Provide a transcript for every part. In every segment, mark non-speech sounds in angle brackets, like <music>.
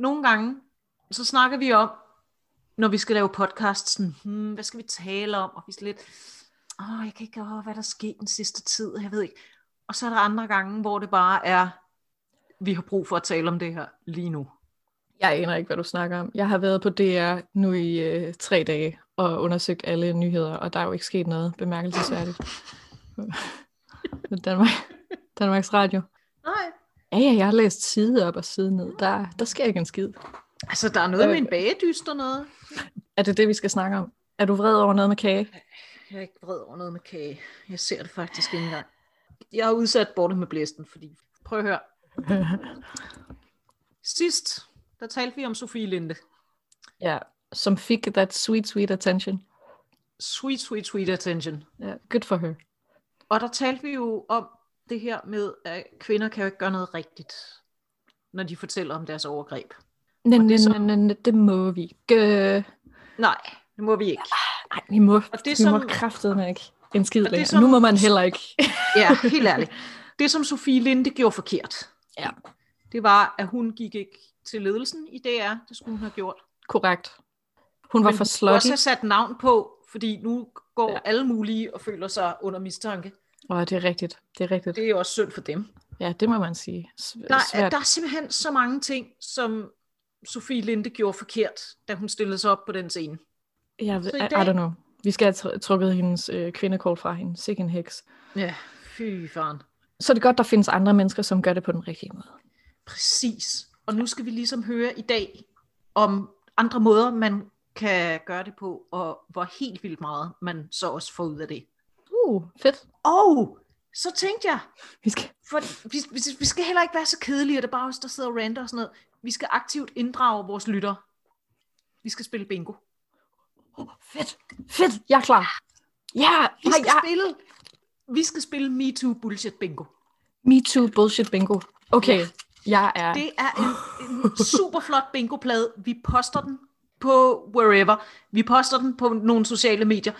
nogle gange, så snakker vi om, når vi skal lave podcast, sådan, hmm, hvad skal vi tale om? Og vi er lidt, åh, jeg kan ikke, åh, hvad der er sket den sidste tid, jeg ved ikke. Og så er der andre gange, hvor det bare er, vi har brug for at tale om det her lige nu. Jeg aner ikke, hvad du snakker om. Jeg har været på DR nu i øh, tre dage og undersøgt alle nyheder, og der er jo ikke sket noget bemærkelsesværdigt. <laughs> Danmark, Danmarks Radio. Nej. Ja, ja, jeg har læst side op og side ned. Der, der sker ikke en skid. Altså, der er noget med en bagedyst og noget. Er det det, vi skal snakke om? Er du vred over noget med kage? Jeg er ikke vred over noget med kage. Jeg ser det faktisk ikke engang. Jeg har udsat bordet med blæsten, fordi... Prøv at høre. <laughs> Sidst, der talte vi om Sofie Linde. Ja, som fik that sweet, sweet attention. Sweet, sweet, sweet attention. Ja, good for her. Og der talte vi jo om det her med, at kvinder kan jo ikke gøre noget rigtigt, når de fortæller om deres overgreb. Nej, nej, så- nej, nej, det må vi ikke. Nej, det må vi ikke. Nej, vi må, Og det, vi som, må kraftedeme ikke en skid længere. som- Nu må man heller ikke. <laughs> ja, helt ærligt. Det, som Sofie Linde gjorde forkert, Ja. det var, at hun gik ikke til ledelsen i DR. Det skulle hun have gjort. Korrekt. Hun var Men for hun skulle også slutty. have sat navn på, fordi nu går ja. alle mulige og føler sig under mistanke. Åh, det er rigtigt. Det er rigtigt. Det er jo også synd for dem. Ja, det må man sige. S- Der, er, Svært. der er simpelthen så mange ting, som Sofie Linde gjorde forkert, da hun stillede sig op på den scene. Jeg ved, Så i I, I dag- don't know. Vi skal have tr- trukket hendes øh, kvindekort fra hende. Sikke en heks. Ja, fy faren. Så er det godt, der findes andre mennesker, som gør det på den rigtige måde. Præcis. Og nu skal vi ligesom høre i dag om andre måder, man kan gøre det på, og hvor helt vildt meget man så også får ud af det. Uh, fedt. Og så tænkte jeg, Vi skal... for vi, vi, vi skal heller ikke være så kedelige, og det er bare os, der sidder og ranter og sådan noget. Vi skal aktivt inddrage vores lytter. Vi skal spille bingo. Oh, fedt. Fedt. Jeg er klar. Ja, Vi skal, jeg... spille, vi skal spille MeToo Bullshit Bingo. Me too bullshit bingo. Okay, jeg er... Det er en, en super flot bingoplade. Vi poster den på wherever. Vi poster den på nogle sociale medier.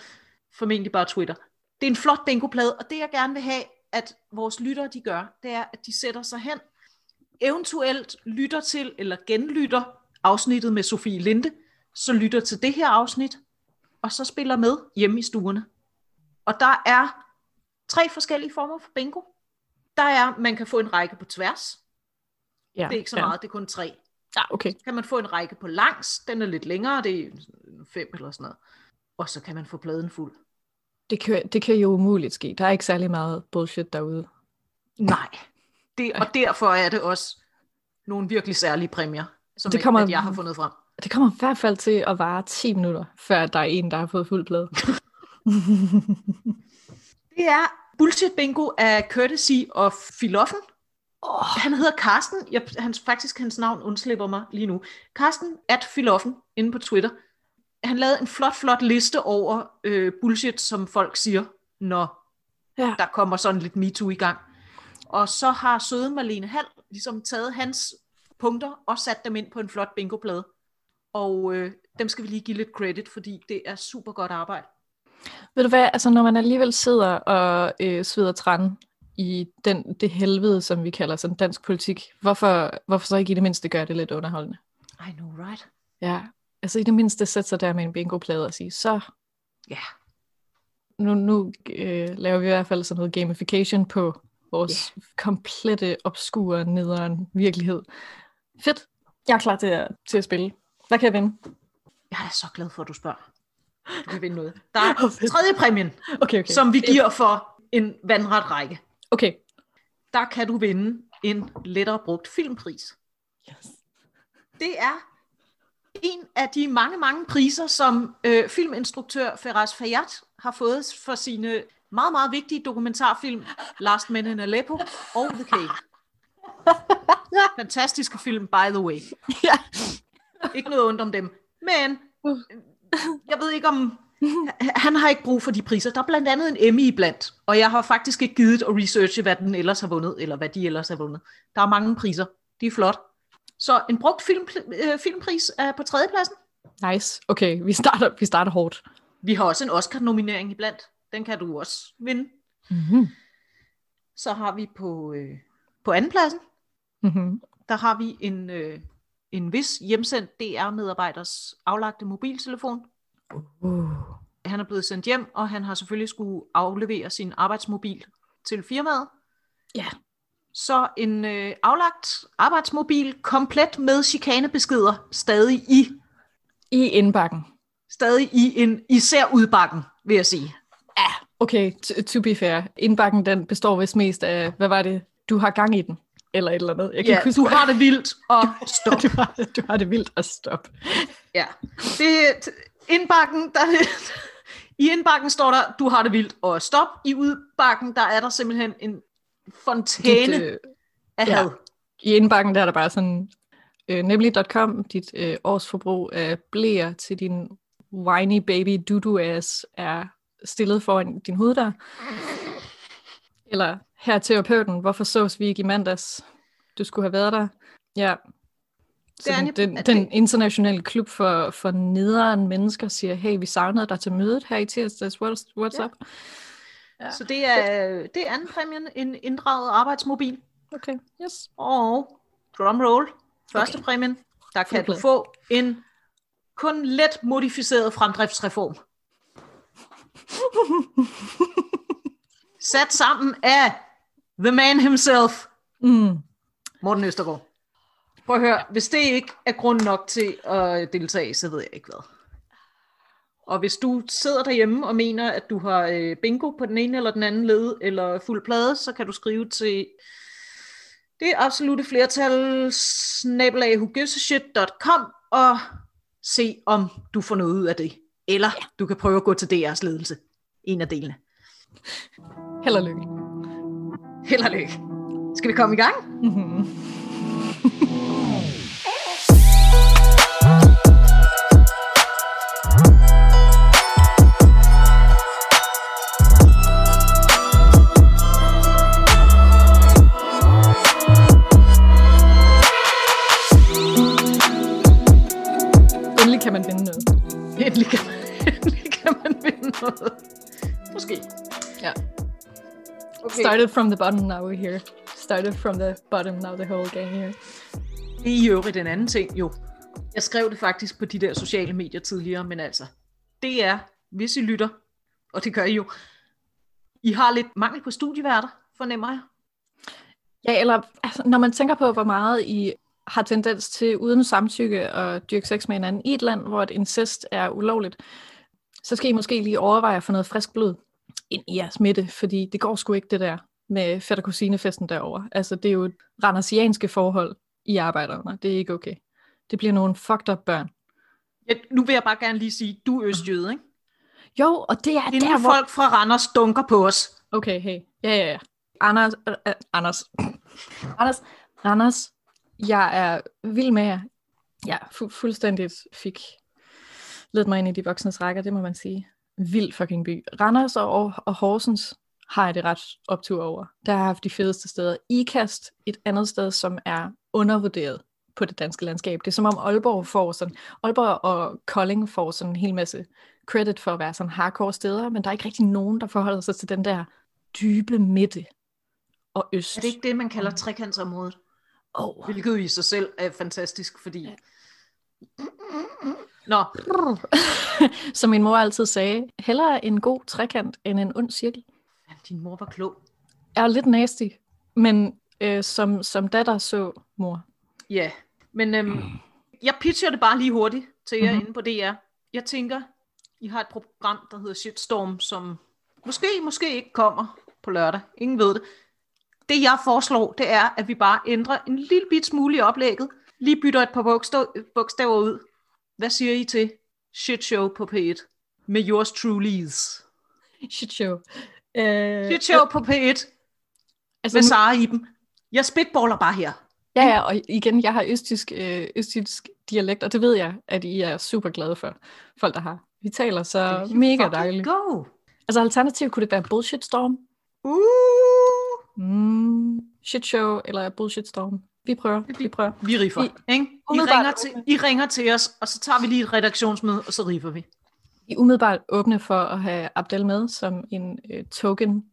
Formentlig bare Twitter. Det er en flot bingoplade, og det jeg gerne vil have, at vores lyttere de gør, det er, at de sætter sig hen, eventuelt lytter til eller genlytter afsnittet med Sofie Linde, så lytter til det her afsnit, og så spiller med hjemme i stuerne. Og der er tre forskellige former for bingo. Der er, man kan få en række på tværs, ja, det er ikke så ja. meget, det er kun tre. Ja, okay. Kan man få en række på langs, den er lidt længere, det er fem eller sådan noget. Og så kan man få pladen fuld. Det kan, det kan jo umuligt ske. Der er ikke særlig meget bullshit derude. Nej. Det, og derfor er det også nogle virkelig særlige præmier, som Det kommer- at jeg har fundet frem. Det kommer i hvert fald til at vare 10 minutter, før der er en, der har fået fuld plade. <laughs> Det er Bullshit Bingo af Courtesy og Filoffen. oh, Han hedder Karsten. Jeg, hans, faktisk hans navn undslipper mig lige nu. Karsten at Filoffen inde på Twitter. Han lavede en flot, flot liste over øh, bullshit, som folk siger, når ja. der kommer sådan lidt MeToo i gang. Og så har søde Marlene Hall ligesom taget hans punkter og sat dem ind på en flot bingoplade. Og øh, dem skal vi lige give lidt credit, fordi det er super godt arbejde. Ved du hvad, altså når man alligevel sidder og øh, sveder træn i den, det helvede, som vi kalder sådan dansk politik, hvorfor, hvorfor så ikke i det mindste gøre det lidt underholdende? I know, right? Ja, altså i det mindste sætte sig der med en bingoplade og sige, så Ja. nu, nu øh, laver vi i hvert fald sådan noget gamification på vores yeah. komplette, obskure, nederen virkelighed. Fedt. Jeg er klar til at, til at spille. Hvad kan jeg vinde? Jeg er så glad for, at du spørger. Du kan vinde noget. <laughs> Der er tredje præmien, Okay, okay. som vi giver for en vandret række. Okay. Der kan du vinde en lettere brugt filmpris. Yes. Det er en af de mange, mange priser, som øh, filminstruktør Feraz Fayyad har fået for sine meget, meget vigtige dokumentarfilm Last Men in Aleppo og The Cave. <laughs> Fantastiske film, by the way. Ja. Ikke noget ondt om dem. Men øh, jeg ved ikke om... Han har ikke brug for de priser. Der er blandt andet en Emmy iblandt, og jeg har faktisk ikke givet at researche, hvad den ellers har vundet, eller hvad de ellers har vundet. Der er mange priser. De er flot. Så en brugt film, øh, filmpris er på tredjepladsen. Nice. Okay, vi starter, vi starter hårdt. Vi har også en Oscar-nominering iblandt. Den kan du også vinde. Mm-hmm. Så har vi på, øh, på andenpladsen, Mm-hmm. der har vi en, øh, en vis hjemsendt DR-medarbejders aflagte mobiltelefon. Uh. Han er blevet sendt hjem, og han har selvfølgelig skulle aflevere sin arbejdsmobil til firmaet. Ja. Så en øh, aflagt arbejdsmobil, komplet med chikanebeskeder, stadig i, I indbakken. stadig i en især udbakken, vil jeg sige. Okay, to, to be fair. Indbakken, den består vist mest af, hvad var det? Du har gang i den. Eller et eller andet. Jeg kan Ja, ikke huske, du har det vildt, og <laughs> stop. du, har, du har det vildt at stoppe. Ja. Det, indbakken, der, <laughs> I indbakken står der, du har det vildt, og stop. I udbakken, der er der simpelthen en fontæne Dit, øh, af ja. had. I indbakken der er der bare sådan, øh, nemlig.com, dit øh, årsforbrug af blæer til din whiny baby dudu ass er stillet foran din hoveddør. Eller her til terapeuten, hvorfor sås vi ikke i mandags? Du skulle have været der. Ja. Så den, en- den, den internationale klub for, for nederen mennesker siger, hey, vi savnede dig til mødet her i tirsdags. What's, what's Ja. up? Ja. Så det er, det er anden præmien, en inddraget arbejdsmobil. Okay, yes. Og drumroll, første okay. præmien, der kan du Fuldblad. få en kun let modificeret fremdriftsreform. Sat sammen af the man himself, Mm. Morten Østergaard. Prøv at høre, hvis det ikke er grund nok til at deltage, så ved jeg ikke hvad. Og hvis du sidder derhjemme og mener, at du har øh, bingo på den ene eller den anden led, eller fuld plade, så kan du skrive til det absolute flertal, snabelaghugysseshit.com og se, om du får noget ud af det. Eller ja. du kan prøve at gå til DR's ledelse. En af delene. Held og lykke. Held og lykke. Skal vi komme i gang? Mm-hmm. <laughs> Okay. Started from the bottom, now we're here. Started from the bottom, now the whole gang here. Det er i øvrigt en anden ting, jo. Jeg skrev det faktisk på de der sociale medier tidligere, men altså, det er, hvis I lytter, og det gør I jo, I har lidt mangel på studieværter, fornemmer jeg. Ja, eller altså, når man tænker på, hvor meget I har tendens til uden samtykke at dyrke sex med hinanden i et land, hvor et incest er ulovligt, så skal I måske lige overveje at få noget frisk blod ind i jeres midte, fordi det går sgu ikke det der med fætter kusinefesten derover. Altså, det er jo et randersianske forhold, I arbejder under. Det er ikke okay. Det bliver nogle fucked up børn. Ja, nu vil jeg bare gerne lige sige, du er østjøde, ikke? Jo, og det er Inden der, hvor... folk fra Randers dunker på os. Okay, hey. Ja, ja, ja. Anders, øh, øh, Anders. Anders, Anders, jeg er vild med jer. Jeg fu- fuldstændigt fik ledt mig ind i de voksnes rækker, det må man sige. Vild fucking by. Randers og, og Horsens har jeg det ret optur over. Der har jeg haft de fedeste steder. IKAST, et andet sted, som er undervurderet på det danske landskab. Det er som om Aalborg får sådan, Aalborg og Kolding får sådan en hel masse credit for at være sådan hardcore steder, men der er ikke rigtig nogen, der forholder sig til den der dybe midte og øst. Er det ikke det, man kalder trekantsområdet? Oh. Hvilket i sig selv er fantastisk, fordi... Nå, <laughs> Som min mor altid sagde, hellere en god trekant end en ond cirkel. din mor var klog. Er lidt nasty, men øh, som, som datter så mor. Ja, men øhm, jeg pitcher det bare lige hurtigt til jer Mhm. mm-hmm. inde på DR. Jeg tænker, I har et program, der hedder Shitstorm, som måske, måske ikke kommer på lørdag. Ingen ved det. Det jeg foreslår, det er, at vi bare ændrer en lille bit smule i oplægget. Lige bytter et par bogstav, bogstaver ud. Hvad siger I til Shit Show på P1? Med yours truly's. Shit show. Øh, Shit Show på P1 altså, med Sara Iben. Jeg spitballer bare her. ja, ja, og igen, jeg har østtysk, øh, østtysk dialekt, og det ved jeg, at I er super glade for. Folk, der har. Vi taler så you mega dejligt. Go. Altså alternativt kunne det være bullshit storm. Uh. Mm, shit show eller bullshit storm. Vi prøver, vi prøver. Vi riffer, I- ikke? I ringer, til, I ringer til os, og så tager vi lige et redaktionsmøde, og så riffer vi. Vi er umiddelbart åbne for at have Abdel med som en øh, token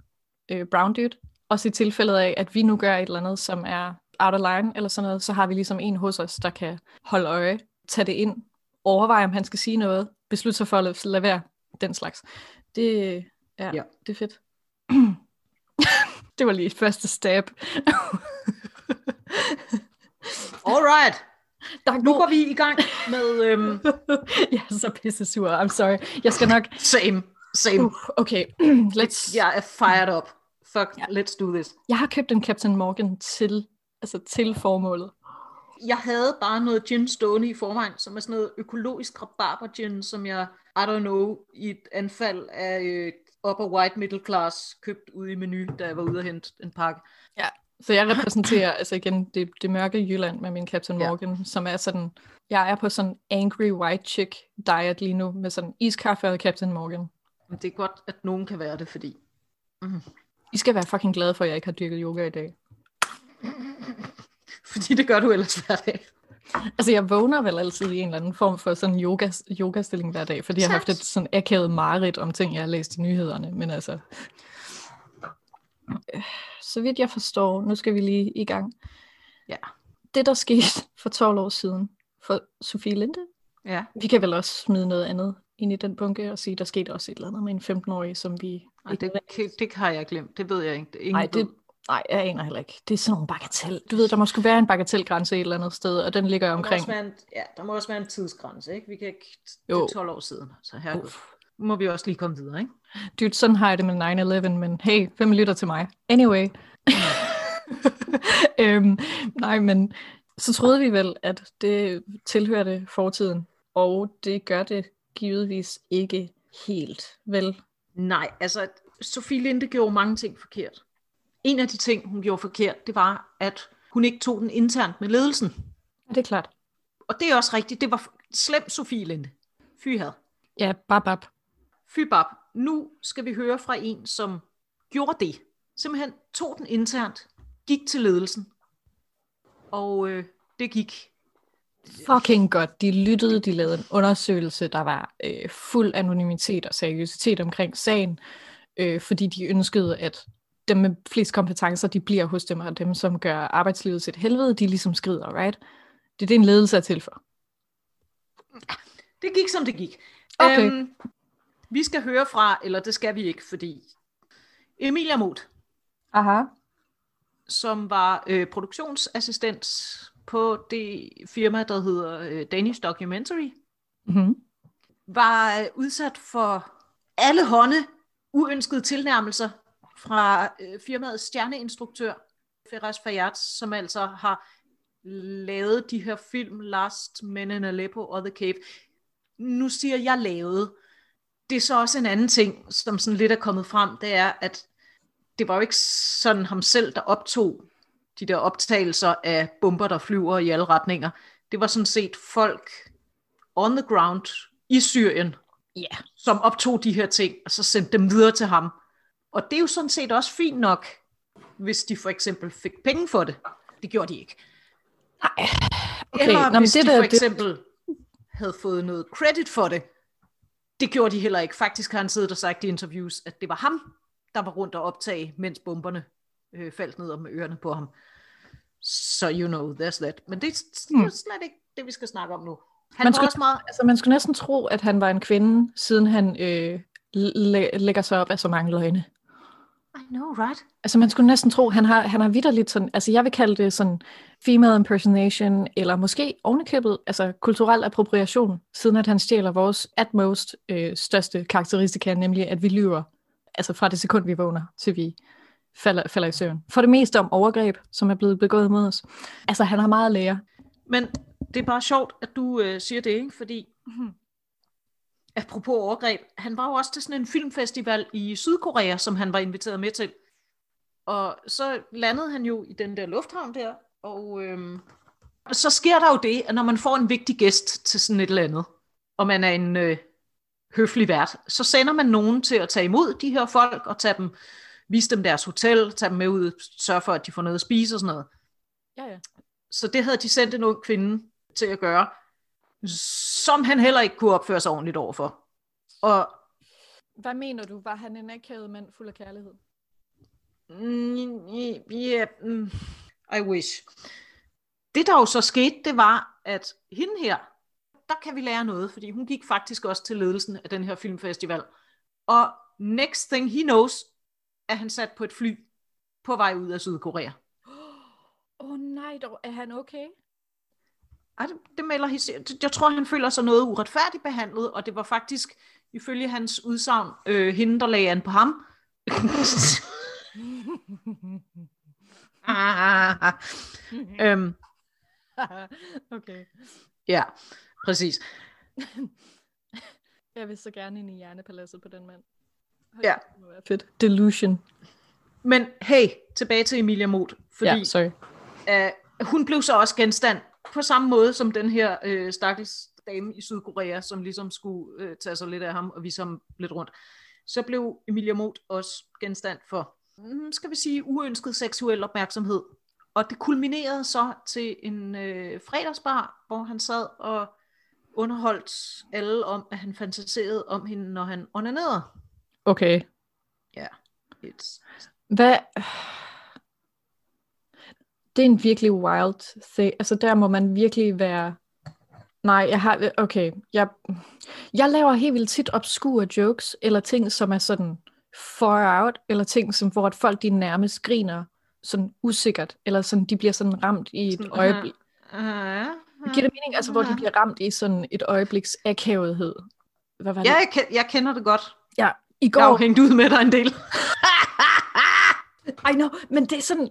øh, brown dude. Også i tilfældet af, at vi nu gør et eller andet, som er out of line eller sådan noget, så har vi ligesom en hos os, der kan holde øje, tage det ind, overveje, om han skal sige noget, beslutte sig for at lade være, den slags. Det, ja, Ja. det er fedt. <clears throat> det var lige et første stab. <laughs> <laughs> Alright, Der er nu går vi i gang med... Øhm, <laughs> Jeg er så pisse sur. I'm sorry. Jeg skal nok... same, same. Uh, okay, <clears throat> let's... Jeg er fired up. Fuck, Ja. let's do this. Jeg har købt en Captain Morgan til, altså til formålet. Jeg havde bare noget gin stående i forvejen, som er sådan noget økologisk rabarber gin, som jeg, I don't know, i et anfald af øh, upper white middle class, købt ude i menu, da jeg var ude at hente en pakke. Så jeg repræsenterer altså igen det, det mørke Jylland med min Captain Ja. Morgan, som er sådan, jeg er på sådan angry white chick diet lige nu, med sådan iskaffe og Captain Morgan. Men det er godt, at nogen kan være det, fordi I skal være fucking glade for, at jeg ikke har dyrket yoga i dag. <laughs> fordi det gør du ellers hver dag. Altså, jeg vågner vel altid i en eller anden form for sådan yoga, yogastilling hver dag, fordi jeg har haft et sådan akavet mareridt om ting, jeg har læst i nyhederne. Men altså, øh, så vidt jeg forstår, nu skal vi lige i gang. Ja. Det, der skete <laughs> for 12 år siden for Sofie Linde, Ja. vi kan vel også smide noget andet ind i den bunke og sige, der skete også et eller andet med en 15-årig, som vi... Ej, det, det, det har jeg glemt. Det ved jeg ikke. Ingen Nej, det, nej, jeg aner heller ikke. Det er sådan nogle bagatel. Du ved, der må sgu være en bagatelgrænse et eller andet sted, og den ligger Der må, omkring... også være en, ja, der må også være en tidsgrænse, ikke? Vi kan ikke... Det er 12 år siden, så her Uff. Må vi også lige komme videre, ikke? Dude, sådan har jeg det med 9-11, men hey, hvem lytter til mig? Anyway. <laughs> øhm, nej, men så troede vi vel, at det tilhørte fortiden, og det gør det givetvis ikke helt, vel? Nej, altså, Sofie Linde gjorde mange ting forkert. En af de ting, hun gjorde forkert, det var, at hun ikke tog den internt med ledelsen. Er det klart? Og det er også rigtigt. Det var slemt Sofie Linde. Fy had. Ja, bab, bab. Fy bab. Nu skal vi høre fra en, som gjorde det. Simpelthen tog den internt, gik til ledelsen. Og øh, det gik. Fucking godt. De lyttede, de lavede en undersøgelse, der var øh, fuld anonymitet og seriøsitet omkring sagen, øh, fordi de ønskede, at dem med flest kompetencer, de bliver hos dem, og dem, som gør arbejdslivet til et helvede, de ligesom skrider, right? Det er det, en ledelse er til for. Det gik, som det gik. Okay. Øhm, vi skal høre fra, eller det skal vi ikke, fordi Emilia Mot, Aha. som var øh, produktionsassistent på det firma, der hedder øh, Danish Documentary, Mm-hmm. var øh, udsat for alle hånde uønskede tilnærmelser fra øh, firmaets stjerneinstruktør, Feras Fayyad, som altså har lavet de her film, Last Men in Aleppo og The Cave. Nu siger jeg lavet. Det er så også en anden ting, som sådan lidt er kommet frem, det er, at det var jo ikke sådan ham selv, der optog de der optagelser af bomber, der flyver i alle retninger. Det var sådan set folk on the ground i Syrien, Ja. som optog de her ting, og så sendte dem videre til ham. Og det er jo sådan set også fint nok, hvis de for eksempel fik penge for det. Det gjorde de ikke. Nej. Okay, Eller nå, hvis det de for det- eksempel havde fået noget credit for det. Det gjorde de heller ikke. Faktisk har han siddet og sagt i interviews, at det var ham, der var rundt og optage, mens bomberne øh, faldt ned om ørerne på ham. Så you know, there's that. Men det, er- det Hmm. slet ikke det, vi skal snakke om nu. Han Man skulle- også meget... Altså, man skulle næsten tro, at han var en kvinde, siden han øh, læ- lægger sig op af så mange løgne. I know, right? Altså, man skulle næsten tro, han har, han har vidderligt sådan, altså jeg vil kalde det sådan female impersonation, eller måske ovenikøbet, altså kulturel appropriation, siden at han stjæler vores at most øh, største karakteristika, nemlig at vi lyver, altså fra det sekund, vi vågner, til vi falder, falder i søvn. For det meste om overgreb, som er blevet begået mod os. Altså, han har meget at lære. Men det er bare sjovt, at du øh, siger det, ikke? Fordi, hmm, apropos overgreb, han var jo også til sådan en filmfestival i Sydkorea, som han var inviteret med til. Og så landede han jo i den der lufthavn der, og øhm, så sker der jo det, at når man får en vigtig gæst til sådan et eller andet, og man er en øh, høflig vært, så sender man nogen til at tage imod de her folk, og tage dem, vise dem deres hotel, tage dem med ud, sørge for, at de får noget at spise og sådan noget. Ja, ja. Så det havde de sendt en ung kvinde til at gøre, som han heller ikke kunne opføre sig ordentligt overfor. Og Hvad mener du? Var han en akavet mand fuld af kærlighed? mm, ja, mm, I wish. Det der jo så skete, det var, at hende her, der kan vi lære noget, fordi hun gik faktisk også til ledelsen af den her filmfestival. Og next thing he knows, er han sat på et fly på vej ud af Sydkorea. <gasps> Åh oh, nej, dog. er han okay? Ej, det, det melder his- Jeg tror, han føler sig noget uretfærdigt behandlet, og det var faktisk, ifølge hans udsagn, øh, hende, der lagde an på ham. <laughs> øhm, okay. ja, præcis. Jeg vil så gerne ind i hjernepaladset på den mand. Hold Ja. det må være Fedt. Delusion. Men hey, tilbage til Emilia Mot, fordi Ja, sorry. øh, hun blev så også genstand på samme måde som den her øh, stakkels dame i Sydkorea, som ligesom skulle øh, tage sig lidt af ham og vise ham lidt rundt. Så blev Emilia Mot også genstand for, mm, skal vi sige, uønsket seksuel opmærksomhed. Og det kulminerede så til en øh, fredagsbar, hvor han sad og underholdt alle om, at han fantaserede om hende, når han onanerede. Okay. It's, Hvad? Det er en virkelig wild thing. Altså der må man virkelig være... Nej, jeg har... Okay, jeg, jeg laver helt vildt tit obskure jokes, eller ting, som er sådan far out, eller ting, som, hvor at folk de nærmest griner sådan usikkert, eller sådan, de bliver sådan ramt i et øjeblik. uh, Giver det mening? Altså, hvor de bliver ramt i sådan et øjebliks akavethed. Hvad var det? Ja, jeg, jeg kender det godt. I Jeg har går... hængt ud med dig en del. <laughs> I know, men det er sådan...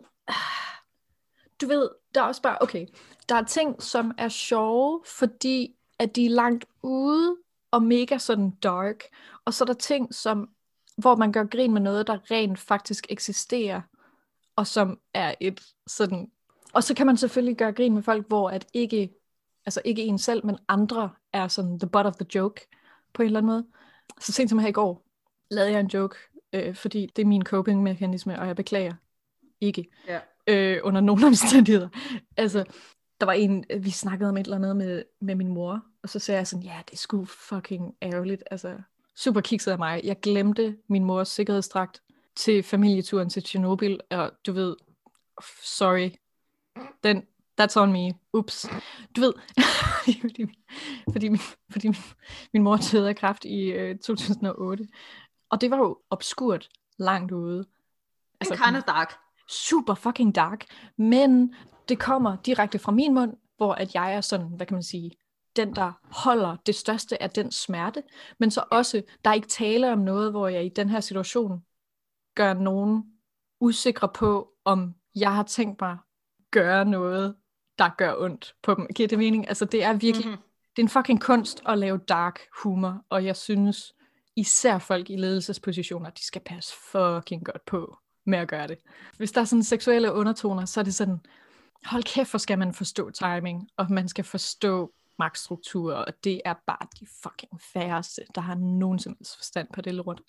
Du ved, der er også bare... Okay, der er ting, som er sjove, fordi at de er langt ude og mega sådan dark. Og så er der ting, som, hvor man gør grin med noget, der rent faktisk eksisterer, og som er et sådan... Og så kan man selvfølgelig gøre grin med folk, hvor at ikke, altså ikke en selv, men andre er sådan the butt of the joke, på en eller anden måde. Så sent som her i går, lavede jeg en joke, øh, fordi det er min coping-mekanisme, og jeg beklager ikke Ja øh, under nogen <laughs> omstændigheder. Altså, der var en, vi snakkede om et eller andet med, med min mor, og så sagde jeg sådan, ja, det sgu fucking ærgerligt. Altså, super kikset af mig. Jeg glemte min mors sikkerhedsdragt til familieturen til Tjernobyl, og du ved, sorry, den, that's on me, ups. Du ved, <laughs> fordi, fordi, min, fordi min, min mor døde af kræft i øh, 2008, og det var jo obskurt langt ude. Altså, kind of dark. Super fucking dark, men det kommer direkte fra min mund, hvor at jeg er sådan, hvad kan man sige, den, der holder det største af den smerte, men så også, der er ikke tale om noget, hvor jeg i den her situation gør nogen usikre på, om jeg har tænkt mig gøre noget, der gør ondt på dem. Giver det mening? Altså, det er virkelig, Mhm. det er en fucking kunst at lave dark humor, og jeg synes, især folk i ledelsespositioner, de skal passe fucking godt på med at gøre det. Hvis der er sådan seksuelle undertoner, så er det sådan, hold kæft, for skal man forstå timing, og man skal forstå magtstruktur, og det er bare de fucking færreste, der har nogen som helst forstand på det lort.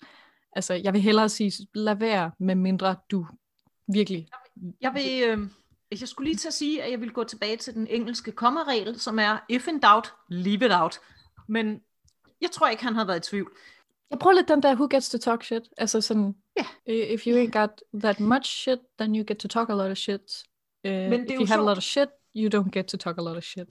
Altså, jeg vil hellere sige, lad være, med mindre du virkelig... Jeg vil, øh, jeg skulle lige til at sige, at jeg vil gå tilbage til den engelske kommaregel, som er, if in doubt, leave it out. Men jeg tror ikke, han har været i tvivl. Jeg prøver lidt den der, who gets to talk shit. Altså sådan, Ja. i- if you ain't got that much shit, then you get to talk a lot of shit. Uh, det er if you have a lot of shit, you don't get to talk a lot of shit.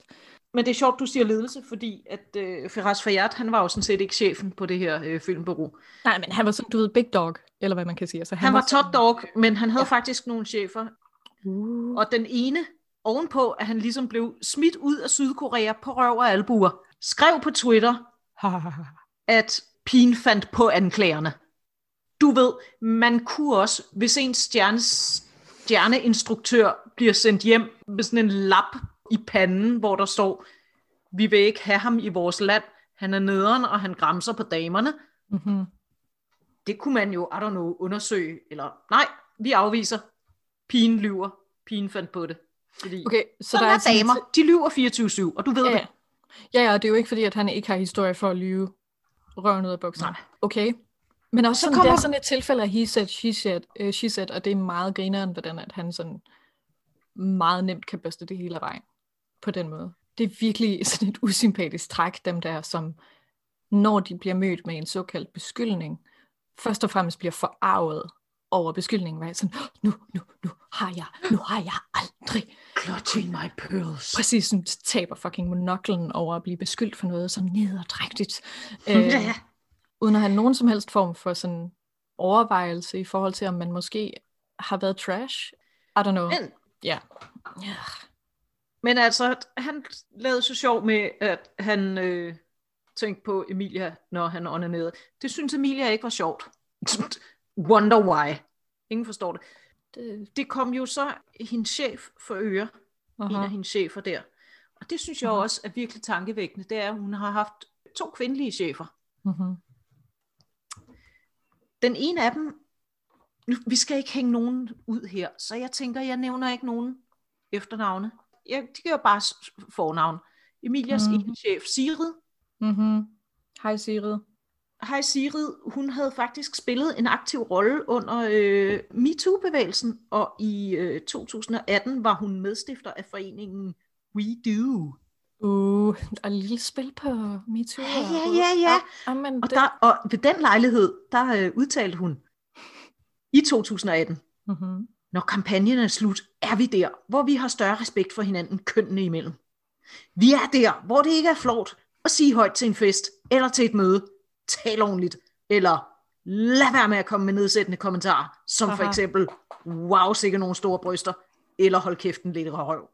Men det er sjovt, du siger ledelse, fordi at øh, Firas Fayad, han var jo sådan set ikke chefen på det her øh, filmbureau. Nej, men han var sådan, du ved, big dog, eller hvad man kan sige. Altså, Han, han var top sådan- dog, men han havde ja. faktisk nogle chefer. Uh. Og den ene, ovenpå, at han ligesom blev smidt ud af Sydkorea på røv og albuer, skrev på Twitter, at pigen fandt på anklagerne. Du ved, man kunne også, hvis en stjerne, stjerneinstruktør bliver sendt hjem med sådan en lap i panden, hvor der står, vi vil ikke have ham i vores land, han er nederen, og han græmser på damerne. mm-hmm. Det kunne man jo, I don't know, undersøge, eller nej, vi afviser. Pigen lyver. Pigen fandt på det. Fordi Okay, så der er, er damer, de lyver 24-7, og du ved Ja, det. ja. ja, ja, det er jo ikke fordi, at han ikke har historie for at lyve røven ud af bukserne. Nej. Okay. Men også Så sådan, kommer- det er sådan et tilfælde af he said, she said, uh, she said, og det er meget grineren, hvordan at han sådan meget nemt kan børste det hele af vejen på den måde. Det er virkelig <laughs> sådan et usympatisk træk, dem der, som når de bliver mødt med en såkaldt beskyldning, først og fremmest bliver forarvet over beskyldningen, var jeg sådan, "Åh, nu, nu, nu har jeg, nu har jeg aldrig. Clutching my pearls. Præcis, sådan taber fucking monoklen over at blive beskyldt for noget så nederdrægtigt. <laughs> Øh, Ja. uden at have nogen som helst form for sådan overvejelse i forhold til, om man måske har været trash. I don't know. Men, Ja. ja. men altså, han lavede så sjov med, at han øh, tænkte på Emilia, når han onanerede. Det synes Emilia ikke var sjovt. <laughs> Wonder why. Ingen forstår det. Det, Det kom jo så hendes chef for øre, en aha. af hendes chefer der. Og det synes jeg Mhm. også er virkelig tankevækkende. Det er, at hun har haft to kvindelige chefer. Mhm. Den ene af dem, nu, vi skal ikke hænge nogen ud her, så jeg tænker, jeg nævner ikke nogen efternavne. Jeg, de gør bare fornavn. Emilias mm. ene chef, Sigrid. Mhm. Hej Sigrid. Hej Sigrid, hun havde faktisk spillet en aktiv rolle under øh, MeToo-bevægelsen, og i øh, 2018 var hun medstifter af foreningen We Do. Uh, og lille spil på MeToo. Ja, ja, ja, ja. Amen, Og, det... der, og ved den lejlighed, der øh, udtalte hun i 2018, mm-hmm. når kampagnen er slut, er vi der, hvor vi har større respekt for hinanden kønnene imellem. Vi er der, hvor det ikke er flot at sige højt til en fest, eller til et møde, tal ordentligt, eller lad være med at komme med nedsættende kommentarer, som Aha. for eksempel, wow, sikke nogle store bryster, eller hold kæften lidt røv.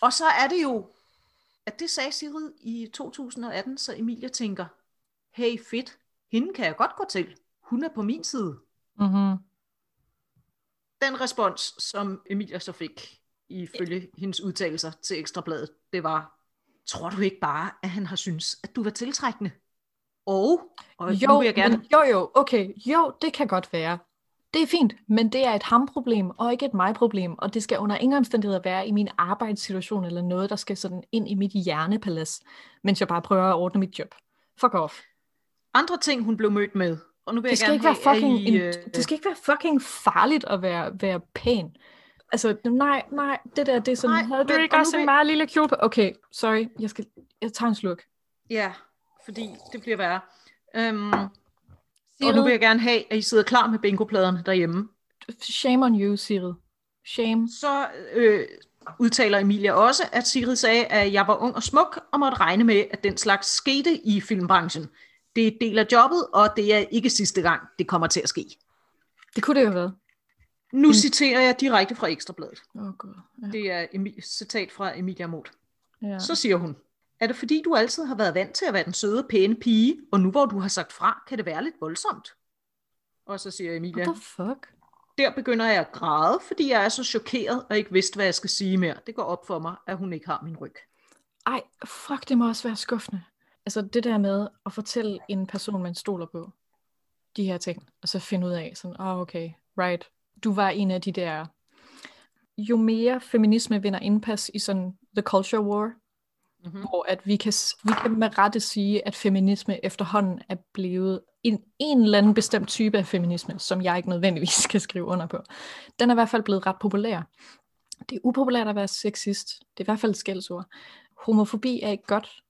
Og så er det jo, at det sagde Sigrid i 2018, så Emilia tænker, hey fedt, hende kan jeg godt gå til. Hun er på min side. Mm-hmm. Den respons, som Emilia så fik, ifølge hendes udtalelser til Ekstrabladet, det var, tror du ikke bare, at han har synes, at du var tiltrækkende? Og, og Jo, vil jeg gerne... men, jo, jo, okay, jo, det kan godt være. Det er fint, men det er et ham-problem, og ikke et mig-problem, og det skal under ingen omstændigheder være i min arbejdssituation, eller noget, der skal sådan ind i mit hjernepalads, mens jeg bare prøver at ordne mit job. Fuck off. Andre ting, hun blev mødt med, og nu vil Det jeg skal, gerne ikke være fucking, I, en, øh, det skal ikke være fucking farligt at være, være pæn. Altså, nej, nej, det der, det er sådan, Nej, havde du ikke og også en meget lille kjole på? Okay, sorry, jeg skal, jeg tager en sluk. Ja, fordi det bliver værre. Øhm, og nu vil jeg gerne have, at I sidder klar med bingopladerne derhjemme. shame on you, Sigrid. Shame. Så øh, udtaler Emilia også, at Sigrid sagde, at jeg var ung og smuk, og måtte regne med, at den slags skete i filmbranchen. Det er del af jobbet, og det er ikke sidste gang, det kommer til at ske. Det kunne det jo have været. Nu Mm. citerer jeg direkte fra Ekstrabladet. Oh, gud. Ja. Det er et citat fra Emilia Mot. Ja. Så siger hun, er det fordi, du altid har været vant til at være den søde, pæne pige, og nu hvor du har sagt fra, kan det være lidt voldsomt? Og så siger Emilia, What the fuck? der begynder jeg at græde, fordi jeg er så chokeret og ikke vidste, hvad jeg skal sige mere. Det går op for mig, at hun ikke har min ryg. Ej, fuck, det må også være skuffende. Altså det der med at fortælle en person, man stoler på, de her ting, og så finde ud af sådan, åh oh, okay, right, du var en af de der, jo mere feminisme vinder indpas i sådan the culture war, Mm-hmm. hvor at vi kan, vi kan med rette sige, at feminisme efterhånden er blevet en, en eller anden bestemt type af feminisme, som jeg ikke nødvendigvis <laughs> kan skrive under på. Den er i hvert fald blevet ret populær. Det er upopulært at være sexist. Det er i hvert fald et skældsord. Homofobi er ikke godt.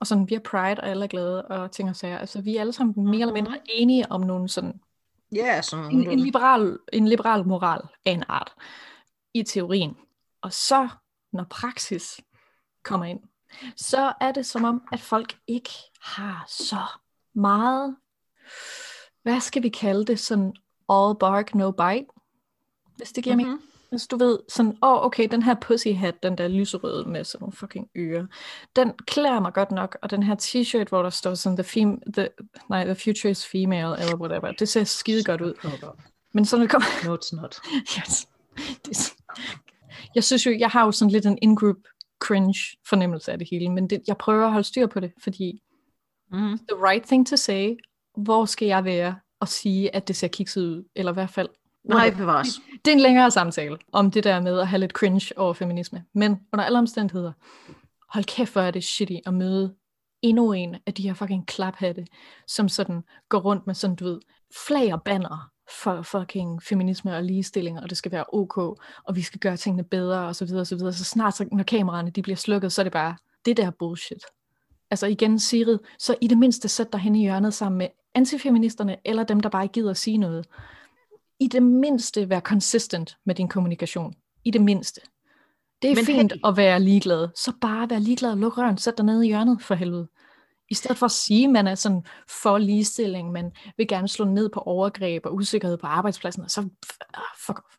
Og sådan, vi har pride, og alle er glade, og ting og sager. Altså, vi er alle sammen mere eller mindre enige om nogle sådan Ja, så en, en, liberal, en liberal moral af en art i teorien. Og så, når praksis kommer ind, så er det som om, at folk ikke har så meget, hvad skal vi kalde det, sådan all bark, no bite, hvis det giver mm-hmm. mm-hmm. Hvis du ved, sådan, åh, oh, okay, den her pussy hat, den der lyserøde med sådan nogle fucking ører, den klæder mig godt nok, og den her t-shirt, hvor der står sådan, the, fem, the, nej, the future is female, eller whatever, det ser skide godt ud. Men så når det kommer, No, it's not. <laughs> yes, det, er sådan- jeg synes jo, jeg har jo sådan lidt en in-group cringe fornemmelse af det hele, men det, jeg prøver at holde styr på det, fordi Mm-hmm. the right thing to say, hvor skal jeg være og sige, at det ser kikset ud, eller i hvert fald Nej, bevares. det er en længere samtale om det der med at have lidt cringe over feminisme. Men under alle omstændigheder, hold kæft, hvor er det shitty at møde endnu en af de her fucking klaphatte, som sådan går rundt med sådan, du ved, flag og banner for fucking feminisme og ligestilling, og det skal være ok, og vi skal gøre tingene bedre, og så videre, og så videre. Så snart, så, når kameraerne de bliver slukket, så er det bare, det der bullshit. Altså igen, Sigrid, så i det mindste sæt dig hen i hjørnet sammen med antifeministerne, eller dem, der bare ikke gider at sige noget. i det mindste være consistent med din kommunikation. I det mindste. Det er Men fint hey- at være ligeglad. Så bare være ligeglad og luk røven. Sæt dig ned i hjørnet for helvede. I stedet for at sige, at man er sådan for ligestilling, man vil gerne slå ned på overgreb og usikkerhed på arbejdspladsen, og så ah, fuck off.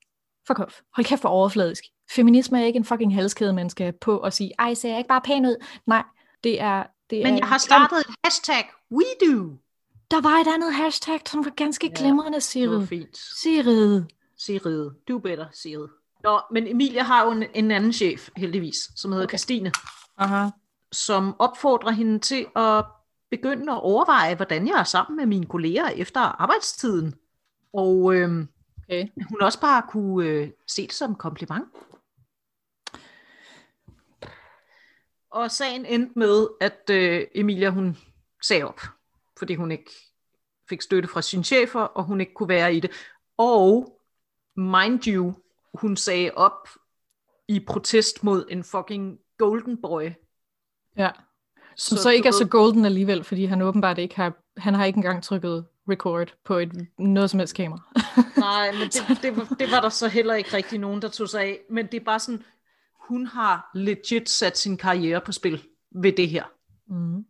Fuck off. Hold kæft for overfladisk. Feminisme er ikke en fucking halskæde, man skal på og sige, ej, ser jeg ikke bare pæn ud? Nej, det er... Det Men er jeg har startet et hashtag, we do. Der var et andet hashtag, som var ganske Ja, glimrende, Sigrid. fint. Sigrid. Sigrid. Du better, Sigrid. Nå, men Emilie har jo en, en anden chef, heldigvis, som hedder. Okay. Christine, Aha. Som opfordrer hende til at begynde at overveje, hvordan jeg er sammen med mine kolleger efter arbejdstiden. Og øhm, Okay. hun også bare kunne øh, se det som en kompliment. Og sagen endte med, at øh, Emilia hun sagde op, fordi hun ikke fik støtte fra sine chefer, og hun ikke kunne være i det. Og mind you, hun sagde op i protest mod en fucking golden boy. Ja. Som så, Så ikke er så golden alligevel, fordi han åbenbart ikke har, han har ikke engang trykket record på et noget som helst kamera. <laughs> Nej, men det, det, var, det var der så heller ikke rigtig nogen, der tog sig af. Men det er bare sådan, hun har legit sat sin karriere på spil ved det her. mm.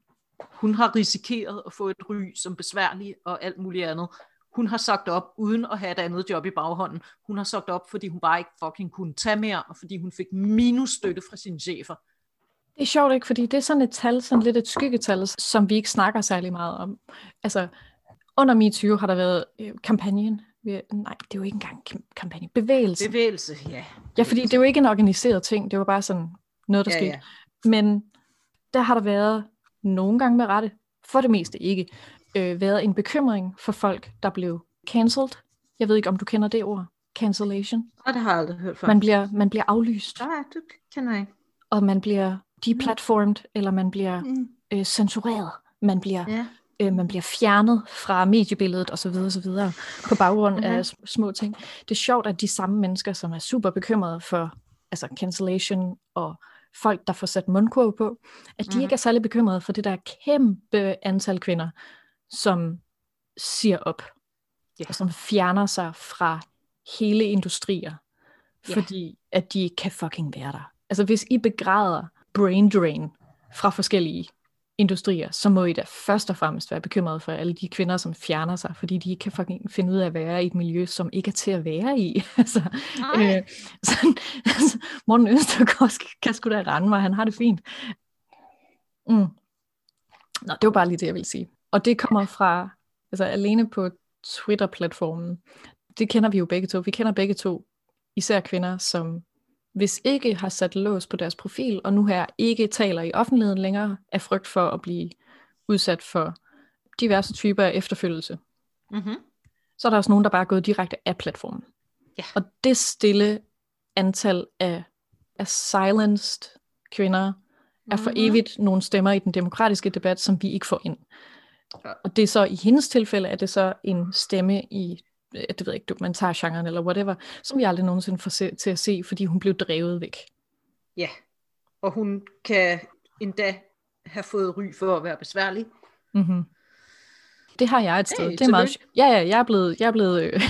Hun har risikeret at få et ry som besværlig og alt muligt andet. Hun har sagt op uden at have et andet job i baghånden. Hun har sagt op, fordi hun bare ikke fucking kunne tage mere, og fordi hun fik minusstøtte fra sine chefer. Det er sjovt ikke, fordi det er sådan et tal, sådan lidt et skyggetal, som vi ikke snakker særlig meget om. Altså, under MeToo har der været øh, kampagnen. Nej, det er jo ikke engang kam- kampagne. Bevægelse. Bevægelse, ja. Ja, fordi det er jo ikke en organiseret ting. Det var bare sådan noget, der Ja, skete. ja. Men der har der været nogle gange med rette, for det meste ikke, øh, været en bekymring for folk, der blev cancelled. Jeg ved ikke, om du kender det ord. Cancellation. Og det har jeg aldrig hørt før. Man bliver, man bliver aflyst, Nej, det kender ikke. og man bliver deplatformed, eller man bliver Mm. øh, censureret. Man bliver, Ja. øh, man bliver fjernet fra mediebilledet osv. osv. på baggrund Mhm. mm-hmm. af s- små ting. Det er sjovt, at de samme mennesker, som er super bekymrede for altså cancellation og folk, der får sat mundkurv på, at de Mhm. ikke er særlig bekymrede for det der kæmpe antal kvinder, som siger op, Ja. og som fjerner sig fra hele industrier, Ja. fordi at de ikke kan fucking være der. Altså hvis I begræder brain drain fra forskellige industrier, så må I da først og fremmest være bekymrede for alle de kvinder, som fjerner sig, fordi de ikke kan fucking finde ud af at være i et miljø, som ikke er til at være i. <laughs> altså, Nej. øh, så, altså, Morten Østergaard kan sgu da rende mig, han har det fint. Mm. Nå, det var bare lige det, jeg ville sige. Og det kommer fra, altså alene på Twitter-platformen, det kender vi jo begge to. Vi kender begge to, især kvinder, som hvis ikke har sat lås på deres profil, og nu her ikke taler i offentligheden længere, af frygt for at blive udsat for diverse typer af efterfølgelse, Mm-hmm. så er der også nogen, der bare er gået direkte af platformen. Ja. Og det stille antal af, af silenced kvinder er for Mhm. evigt nogle stemmer i den demokratiske debat, som vi ikke får ind. Og det er så i hendes tilfælde, er det så en stemme i det ved jeg ikke, dokumentargenren eller whatever, som vi aldrig nogensinde får se, til at se, fordi hun blev drevet væk. Ja, og hun kan endda have fået ry for at være besværlig. Mm-hmm. Det har jeg et sted. Hey, det er meget... Ja, ja, jeg er blevet... Jeg er blevet, øh,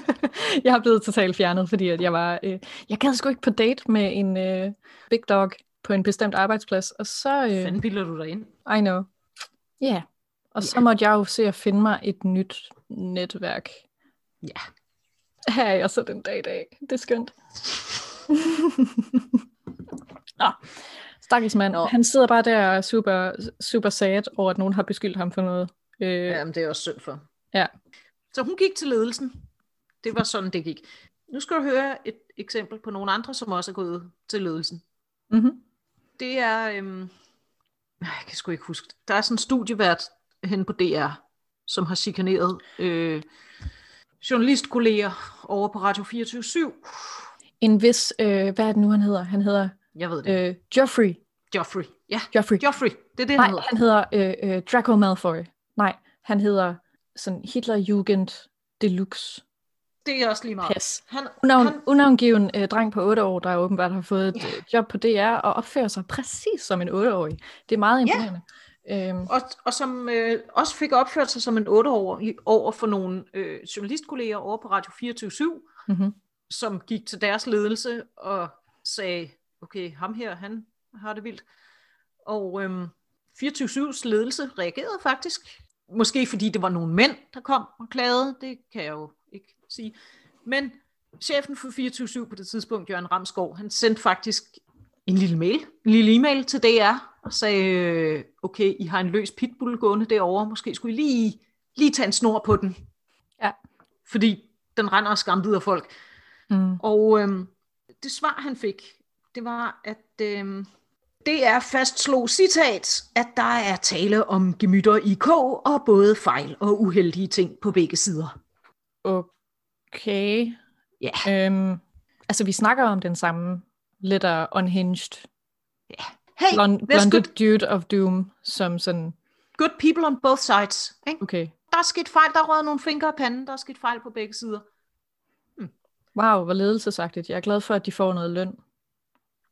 <laughs> jeg er blevet totalt fjernet, fordi at jeg var... Øh, jeg gad sgu ikke på date med en øh, big dog på en bestemt arbejdsplads, og så... Øh, Fanden bilder du dig ind? I know. Ja. Yeah. Og så måtte jeg jo se at finde mig et nyt netværk. Ja. Her er jeg så den dag i dag. Det er skønt. <laughs> Nå, stakkels mand. Nå. Han sidder bare der og er super, super sad over, at nogen har beskyldt ham for noget. Øh, Ja, men det er også synd for. Ja. Så hun gik til ledelsen. Det var sådan, det gik. Nu skal du høre et eksempel på nogle andre, som også er gået til ledelsen. mm-hmm. Det er, øhm, jeg kan sgu ikke huske. Der er sådan en studievært hen på DR, som har chikaneret øh, journalistkolleger over på Radio 24 En vis, øh, hvad er det nu, han hedder? Han hedder Jeg ved det. Øh. Joffrey. Joffrey. Ja, Joffrey. Joffrey. Det er det, Nej, han hedder. han hedder øh, øh, Draco Malfoy. Nej, han hedder sådan Hitlerjugend Deluxe. Det er også lige meget. Pes. Han, Unavn, han, unavngiven øh, dreng på 8 år, der åbenbart har fået et øh, job på DR og opfører sig præcis som en 8-årig. Det er meget imponerende. Øhm, Og, og som øh, også fik opført sig som en 8 år over for nogle øh, journalistkolleger over på Radio 24 mhm. som gik til deres ledelse og sagde, okay, ham her, han har det vildt. Og øhm, 24-7's ledelse reagerede faktisk. Måske fordi det var nogle mænd, der kom og klagede, det kan jeg jo ikke sige. Men chefen for 24-7 på det tidspunkt, Jørgen Ramskov, han sendte faktisk en lille mail, en lille e-mail til DR, og sagde, okay, I har en løs pitbull gående derovre, måske skulle I lige, lige tage en snor på den. Ja. Fordi den render og skambider folk. Mm. Og øhm, det svar, han fik, det var, at øhm, det er fastslog citat, at der er tale om gemytter i K og både fejl og uheldige ting på begge sider. Okay. Ja. Øhm, altså, vi snakker om den samme lidt af unhinged, Hey, blond, there's good, dude of doom, som sådan, good people on both sides. Ikke? okay, Der er sket fejl, der er røget nogle fingre af panden, der er sket fejl på begge sider. wow, hvor ledelsesagtigt. Jeg er glad for, at de får noget løn.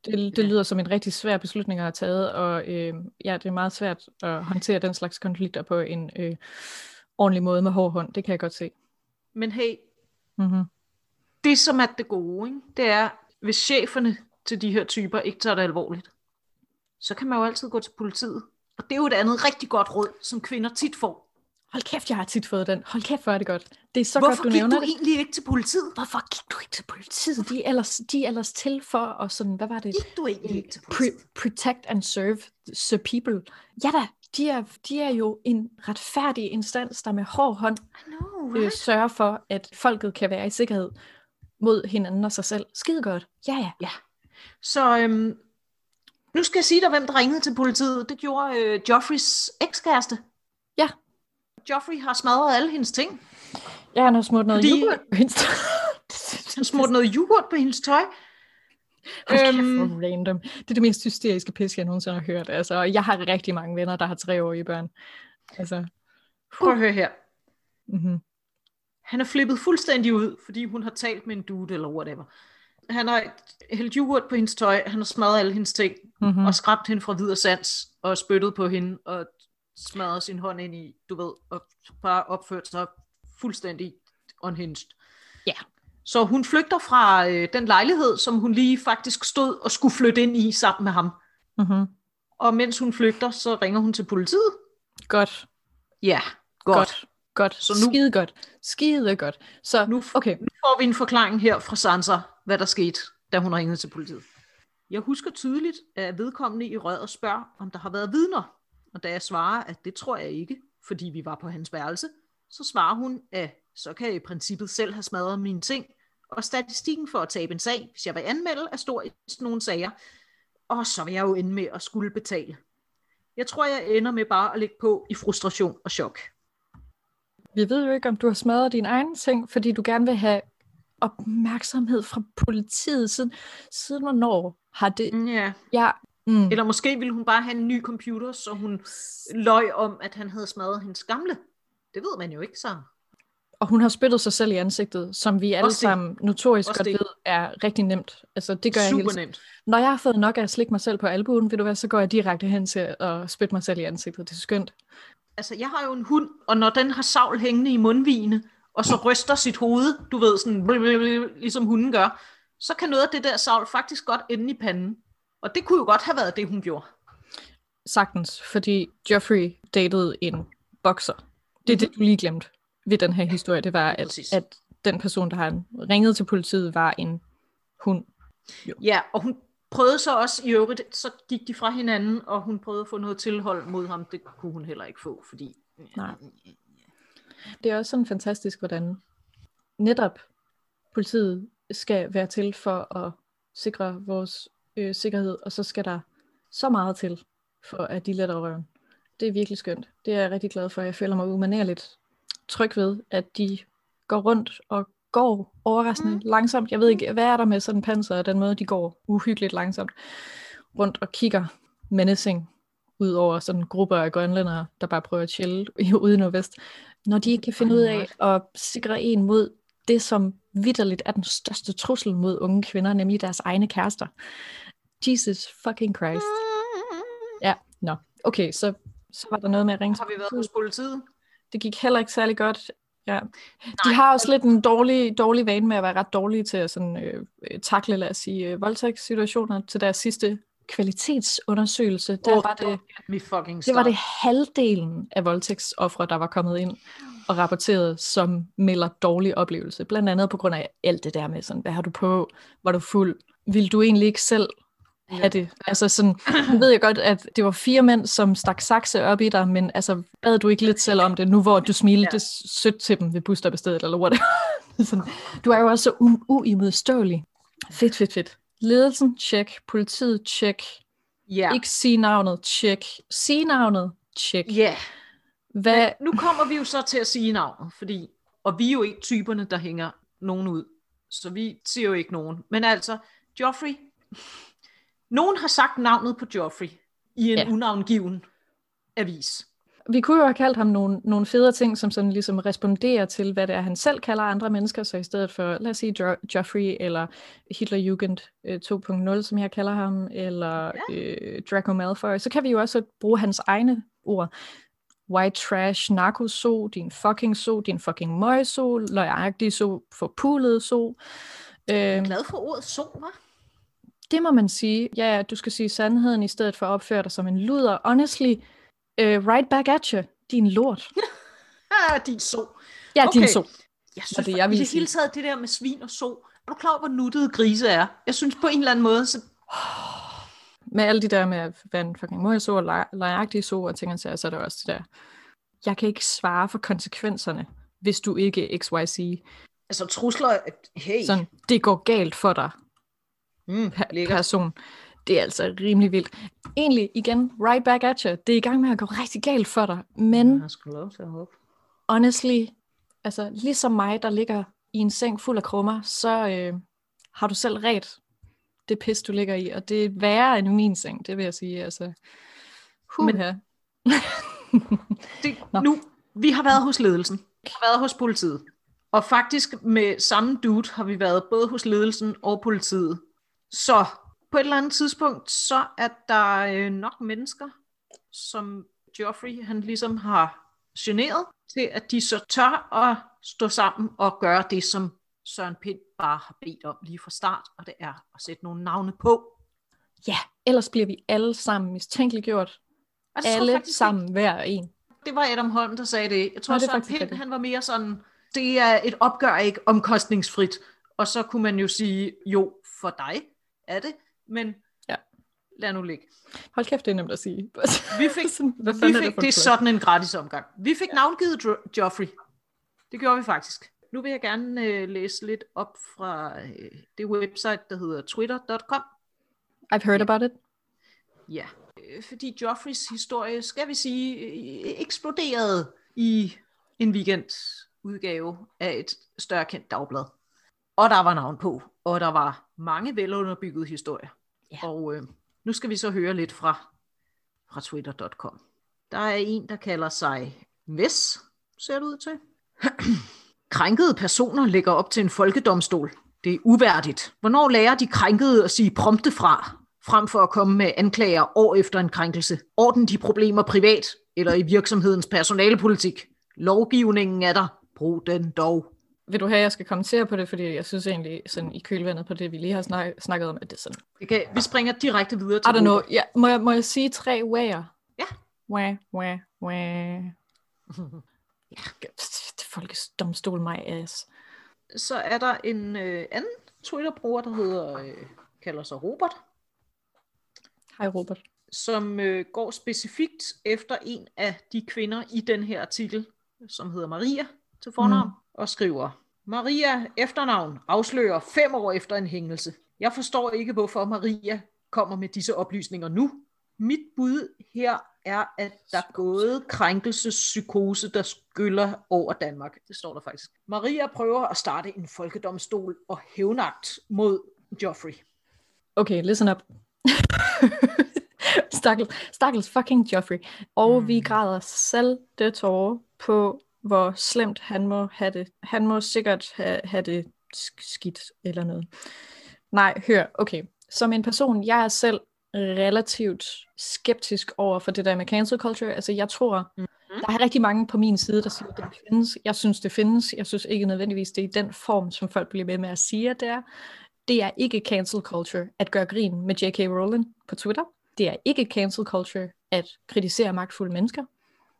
Det, det Ja. lyder som en rigtig svær beslutning at have taget, og øh, ja, det er meget svært at håndtere den slags konflikter på en øh, ordentlig måde med hård hånd. Det kan jeg godt se. Men hey, Mm-hmm. det som er det gode, ikke? det er, hvis cheferne til de her typer ikke tager det alvorligt, så kan man jo altid gå til politiet. Og det er jo et andet rigtig godt råd, som kvinder tit får. Hold kæft, jeg har tit fået den. Hold kæft, hvor er det godt. Det er så Hvorfor godt, du gik nævner du det. egentlig ikke til politiet? Hvorfor gik du ikke til politiet? De er ellers, de er ellers til for at sådan, hvad var det? Gik du egentlig ikke til politiet? Pre- protect and serve the people. Ja da, de er, de er jo en retfærdig instans, der med hård hånd know, øh, right? sørger for, at folket kan være i sikkerhed mod hinanden og sig selv. Skide godt. Ja, ja. Så øhm, nu skal jeg sige dig, hvem der ringede til politiet. Det gjorde øh, Joffreys ekskæreste. Ja. Joffrey har smadret alle hendes ting. Jeg har noget smurt noget Fordi- yoghurt på Insta. <laughs> Han smurt noget yoghurt på hendes tøj. Hold kæft, Øhm. hvor random. Det er det mest hysteriske pis, jeg nogensinde har hørt. Altså, jeg har rigtig mange venner, der har treårige børn. Altså, Prøv at høre her. mm-hmm. Han er flippet fuldstændig ud, fordi hun har talt med en dude eller whatever. Han har hældt yoghurt på hendes tøj, han har smadret alle hendes ting, Mm-hmm. mm. og skræmt hende fra videre sans, og spyttet på hende, og smadret sin hånd ind i, du ved, og bare opført sig fuldstændig unhinged. Ja. Så hun flygter fra øh, den lejlighed, som hun lige faktisk stod og skulle flytte ind i sammen med ham. Mm-hmm. Og mens hun flygter, så ringer hun til politiet. Godt. Ja, godt. Godt. Godt. Så Så nu- Skide godt. Skide godt. Så, Nu, okay. nu får vi en forklaring her fra Sansa, hvad der skete, da hun ringede til politiet. Jeg husker tydeligt, at vedkommende i røret spørger, om der har været vidner. Og da jeg svarer, at det tror jeg ikke, fordi vi var på hans værelse, så svarer hun, at så kan jeg i princippet selv have smadret mine ting, og statistikken for at tabe en sag, hvis jeg vil anmelde, er stor i sådan nogle sager, og så vil jeg jo ende med at skulle betale. Jeg tror, jeg ender med bare at lægge på i frustration og chok. Vi ved jo ikke, om du har smadret din egen ting, fordi du gerne vil have opmærksomhed fra politiet. Siden, siden hvornår har det... Ja. Ja, mm. Eller måske ville hun bare have en ny computer, så hun løj om, at han havde smadret hendes gamle. Det ved man jo ikke så. Og hun har spyttet sig selv i ansigtet, som vi alle Også det. sammen notorisk Også godt det. ved er rigtig nemt. Altså, det gør jeg hele Super tiden. nemt. Når jeg har fået nok af at slikke mig selv på albuen, ved du hvad, så går jeg direkte hen til at spytte mig selv i ansigtet. Det er skønt. Altså, jeg har jo en hund, og når den har savl hængende i mundvigene, og så ryster sit hoved, du ved, sådan, blablabla, ligesom hunden gør, så kan noget af det der savl faktisk godt ende i panden. Og det kunne jo godt have været det, hun gjorde. Sagtens, fordi Joffrey datede en bokser. Det er det, du lige glemte ved den her historie. Det var, at, Præcis. at den person, der har ringet til politiet, var en hund. Ja, og hun prøvede så også i øvrigt, så gik de fra hinanden, og hun prøvede at få noget tilhold mod ham. Det kunne hun heller ikke få, fordi... Nej. Det er også sådan fantastisk, hvordan netop politiet skal være til for at sikre vores øh, sikkerhed, og så skal der så meget til, for at de letter røven. Det er virkelig skønt. Det er jeg rigtig glad for. Jeg føler mig umanerligt tryg ved, at de går rundt og går overraskende mm. langsomt. Jeg ved ikke, hvad er der med sådan en panser, og den måde, de går uhyggeligt langsomt rundt og kigger menacing ud over sådan grupper af grønlændere, der bare prøver at chille ude i nordvest. Når de ikke kan finde ud af at sikre en mod det, som vidderligt er den største trussel mod unge kvinder, nemlig deres egne kærester. Jesus fucking Christ. Ja, nå. Okay, så Så var der noget med at ringe Har vi været hos politiet? Det gik heller ikke særlig godt. Ja. De har også lidt en dårlig, dårlig vane med at være ret dårlige til at sådan, øh, takle, lad os sige, øh, voldtægtssituationer til deres sidste kvalitetsundersøgelse. Der Åh, var det, Vi fucking det var stop. det halvdelen af voldtægtsoffre, der var kommet ind og rapporteret, som melder dårlig oplevelse. Blandt andet på grund af alt det der med, sådan, hvad har du på, var du fuld, vil du egentlig ikke selv have det? Altså sådan, ved jeg godt, at det var fire mænd, som stak sakse op i dig, men altså, bad du ikke lidt selv om det, nu hvor du smilte ja. sødt til dem ved busstopstedet, eller whatever. <laughs> sådan, du er jo også så u- uimodståelig. Fedt, fedt, fedt. Ledelsen, check. Politiet, check. Ja. Ikke sige navnet, check. Sige navnet, check. Ja. Hvad, Nu kommer vi jo så til at sige navnet, fordi, og vi er jo ikke typerne, der hænger nogen ud, så vi siger jo ikke nogen. Men altså, Joffrey, nogen har sagt navnet på Joffrey i en ja. unavngiven avis. Vi kunne jo have kaldt ham nogle, nogle federe ting, som sådan ligesom responderer til, hvad det er, han selv kalder andre mennesker, så i stedet for, lad os sige, jo- Joffrey, eller Hitlerjugend øh, 2.0, som jeg kalder ham, eller ja. øh, Draco Malfoy, så kan vi jo også bruge hans egne ord. White trash, narkoso, din fucking so, din fucking møgso, løjagtig so, forpulet so. Øh, Glad for ordet så, hva'? det må man sige. Ja, du skal sige sandheden i stedet for at opføre dig som en luder. Honestly, uh, right back at you, din lort. Ah, din så. Ja, okay. din so. Jeg synes, det, det, jeg jeg i det hele taget, det der med svin og så, er du klar over, hvor nuttede grise er? Jeg synes på en eller anden måde, så Med alle de der med være en fucking møgso og lej- løjagtige so og ting og så er der også det der. Jeg kan ikke svare for konsekvenserne, hvis du ikke XYZ. altså trusler, at hey, Sådan, det går galt for dig, mm, per- person. Det er altså rimelig vildt. Egentlig, igen, right back at you. Det er i gang med at gå rigtig galt for dig. Men Jeg skal lov til at håbe. honestly, altså ligesom mig, der ligger i en seng fuld af krummer, så øh, har du selv ret det pis, du ligger i, og det er værre end min seng, det vil jeg sige. Altså, huh, Men- Men, <laughs> Det, Nå. nu, vi har været hos ledelsen, vi har været hos politiet, og faktisk med samme dude har vi været både hos ledelsen og politiet. Så på et eller andet tidspunkt, så er der øh, nok mennesker, som Joffrey han ligesom har generet, til at de så tør at stå sammen og gøre det, som Søren Pind bare har bedt om lige fra start, og det er at sætte nogle navne på. ja, ellers bliver vi alle sammen mistænkeliggjort. Jeg Alle faktisk sammen, hver en. Det var Adam Holm, der sagde det. Jeg tror, Nå, det Søren Pind, han var mere sådan, det er et opgør ikke omkostningsfrit. Og så kunne man jo sige, jo, for dig er det, men Ja. lad nu ligge. Hold kæft, det er nemt at sige. Vi fik, <laughs> Sådan, hvad vi er fik det det er sådan en gratis omgang. Vi fik navngivet Jo- Joffrey. Det gjorde vi faktisk. Nu vil jeg gerne øh, læse lidt op fra øh, det website, der hedder twitter.com. I've heard about it. Ja, øh, fordi Joffreys historie, skal vi sige, øh, eksploderede i en weekendudgave af et større kendt dagblad. Og der var navn på, og der var mange velunderbyggede historier. Ja. Og øh, nu skal vi så høre lidt fra, fra twitter.com. Der er en, der kalder sig Ves, ser det ud til. <clears throat> Krænkede personer lægger op til en folkedomstol. Det er uværdigt. Hvornår lærer de krænkede at sige prompte fra, frem for at komme med anklager år efter en krænkelse? Orden de problemer privat eller i virksomhedens personalepolitik. Lovgivningen er der. Brug den dog. Vil du have, at jeg skal kommentere på det? Fordi jeg synes egentlig, sådan i kølvandet på det, vi lige har snak- snakket om, at det er sådan, Det kan, vi springer direkte videre til I don't know. Ja, må, jeg, må jeg sige tre wa'er? Ja. Wah, wah, wah. Ja, folkedomstol my ass. Så er der en øh, anden Twitter-bruger, der hedder, øh, kalder sig Robert, Hej Robert. som øh, går specifikt efter en af de kvinder i den her artikel, som hedder Maria til fornavn, mm. Og skriver, Maria efternavn afslører fem år efter en hængelse. Jeg forstår ikke, hvorfor Maria kommer med disse oplysninger nu. Mit bud her er, at der er gået krænkelsespsykose, der skyller over Danmark. Det står der faktisk. Maria prøver at starte en folkedomstol og hævnagt mod Joffrey. Okay, listen up. <laughs> Stakkels, stakkels fucking Joffrey. Og mm. vi græder selv det tårer på, hvor slemt han må have det. Han må sikkert have, have det sk- skidt eller noget. Nej, hør, okay. Som en person, jeg er selv relativt skeptisk over for det der med cancel culture. Altså jeg tror, Mhm. der er rigtig mange på min side, der siger, at det findes. Jeg synes, det findes. Jeg synes ikke nødvendigvis, det er i den form, som folk bliver ved med at sige, at det er. Det er ikke cancel culture at gøre grin med J.K. Rowling på Twitter. Det er ikke cancel culture at kritisere magtfulde mennesker.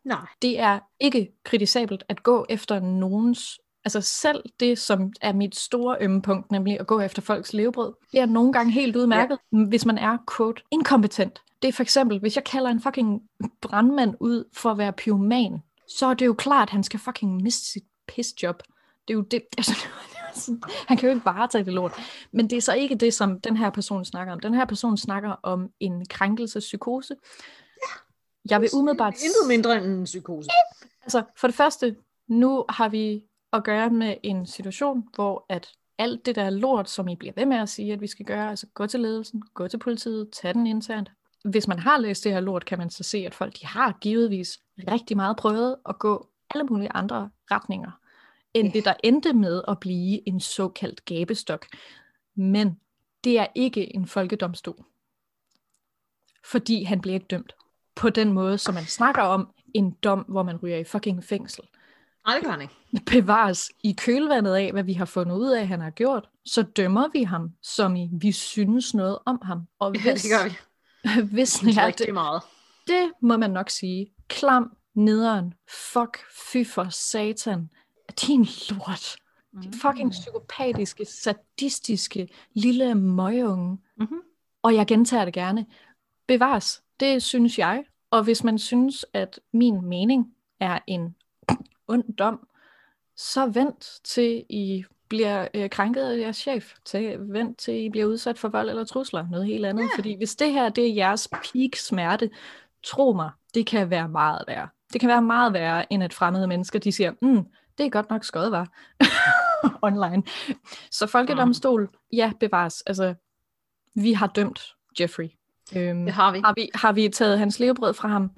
Nej. Det er ikke kritisabelt at gå efter nogens, altså selv det, som er mit store ømme punkt, nemlig at gå efter folks levebrød, det er nogle gange helt udmærket, ja. hvis man er, quote, inkompetent. Det er for eksempel, hvis jeg kalder en fucking brandmand ud for at være pyroman, så er det jo klart, at han skal fucking miste sit pisjob. Det er jo det, <laughs> altså, det er sådan- han kan jo ikke bare tage det lort. Men det er så ikke det, som den her person snakker om. Den her person snakker om en krænkelsespsykose. Jeg vil umiddelbart... Intet mindre end en psykose. Altså, for det første, nu har vi at gøre med en situation, hvor at alt det der lort, som I bliver ved med at sige, at vi skal gøre, altså gå til ledelsen, gå til politiet, tage den internt. Hvis man har læst det her lort, kan man så se, at folk de har givetvis rigtig meget prøvet at gå alle mulige andre retninger, end det, der endte med at blive en såkaldt gabestok. Men det er ikke en folkedomstol. Fordi han bliver ikke dømt på den måde, som man snakker om en dom, hvor man ryger i fucking fængsel Nej, det gør han ikke. bevares i kølvandet af, hvad vi har fundet ud af, han har gjort, så dømmer vi ham, som i, vi synes noget om ham. Og Ja, <laughs> hvis, det gør vi. hvis ja, rigtig det, meget. det må man nok sige. Klam, nederen, fuck, fy for satan, din lort. Din fucking psykopatiske, sadistiske, lille møgeunge. Mm-hmm. Og jeg gentager det gerne. Bevares, det synes jeg. Og hvis man synes, at min mening er en ond dom, så vent til I bliver øh, krænket af jeres chef. Til, vent til I bliver udsat for vold eller trusler. Noget helt andet. Ja. Fordi hvis det her det er jeres peak smerte, tro mig, det kan være meget værre. Det kan være meget værre, end at fremmede mennesker, de siger, mm, det er godt nok skød, var <laughs> online. Så folkedomstol, ja, bevares. Altså, vi har dømt Jeffrey. Øhm, Det har vi. har vi, har vi taget hans levebrød fra ham?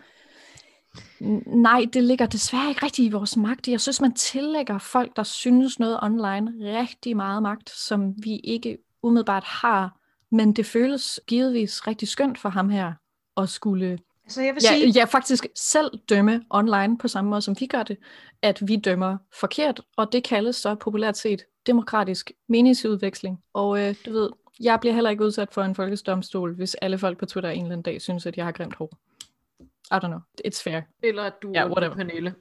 Nej, det ligger desværre ikke rigtig i vores magt. Jeg synes, man tillægger folk, der synes noget online, rigtig meget magt, som vi ikke umiddelbart har. Men det føles givetvis rigtig skønt for ham her at skulle Så jeg vil ja, sige, ja, faktisk selv dømme online på samme måde, som vi gør det, at vi dømmer forkert, og det kaldes så populært set demokratisk meningsudveksling. Og øh, du ved, jeg bliver heller ikke udsat for en folkesdomstol, hvis alle folk på Twitter en eller anden dag synes, at jeg har grimt hår. I don't know. It's fair. eller at du er whatever. Pernille.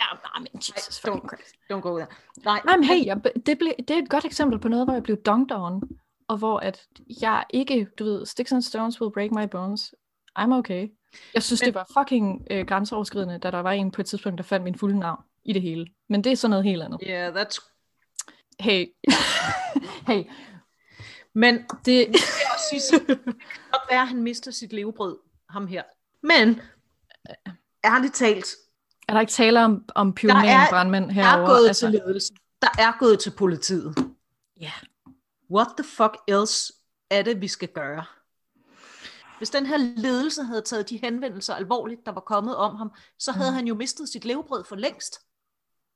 Ja, nej, men Jesus don't- fucking Christ. Don't go there. Nej, Nej, men hey, jeg, det, blev, det er et godt eksempel på noget, hvor jeg blev dunked on, og hvor at jeg ikke, du ved, sticks and stones will break my bones. I'm okay. Jeg synes, Men- det var fucking øh, grænseoverskridende, da der var en på et tidspunkt, der fandt min fulde navn i det hele. Men det er sådan noget helt andet. yeah, that's... Hey, <laughs> hey, Men det, <laughs> jeg også sige, så <laughs> det kan godt være, at han mister sit levebrød, ham her. Men, ærligt talt, er der ikke tale om, om Der pyroman er- brandmænd der herovre? er gået til ledelsen. Der er gået til politiet. Ja. What the fuck else er det, vi skal gøre? Hvis den her ledelse havde taget de henvendelser alvorligt, der var kommet om ham, så havde Mm. han jo mistet sit levebrød for længst.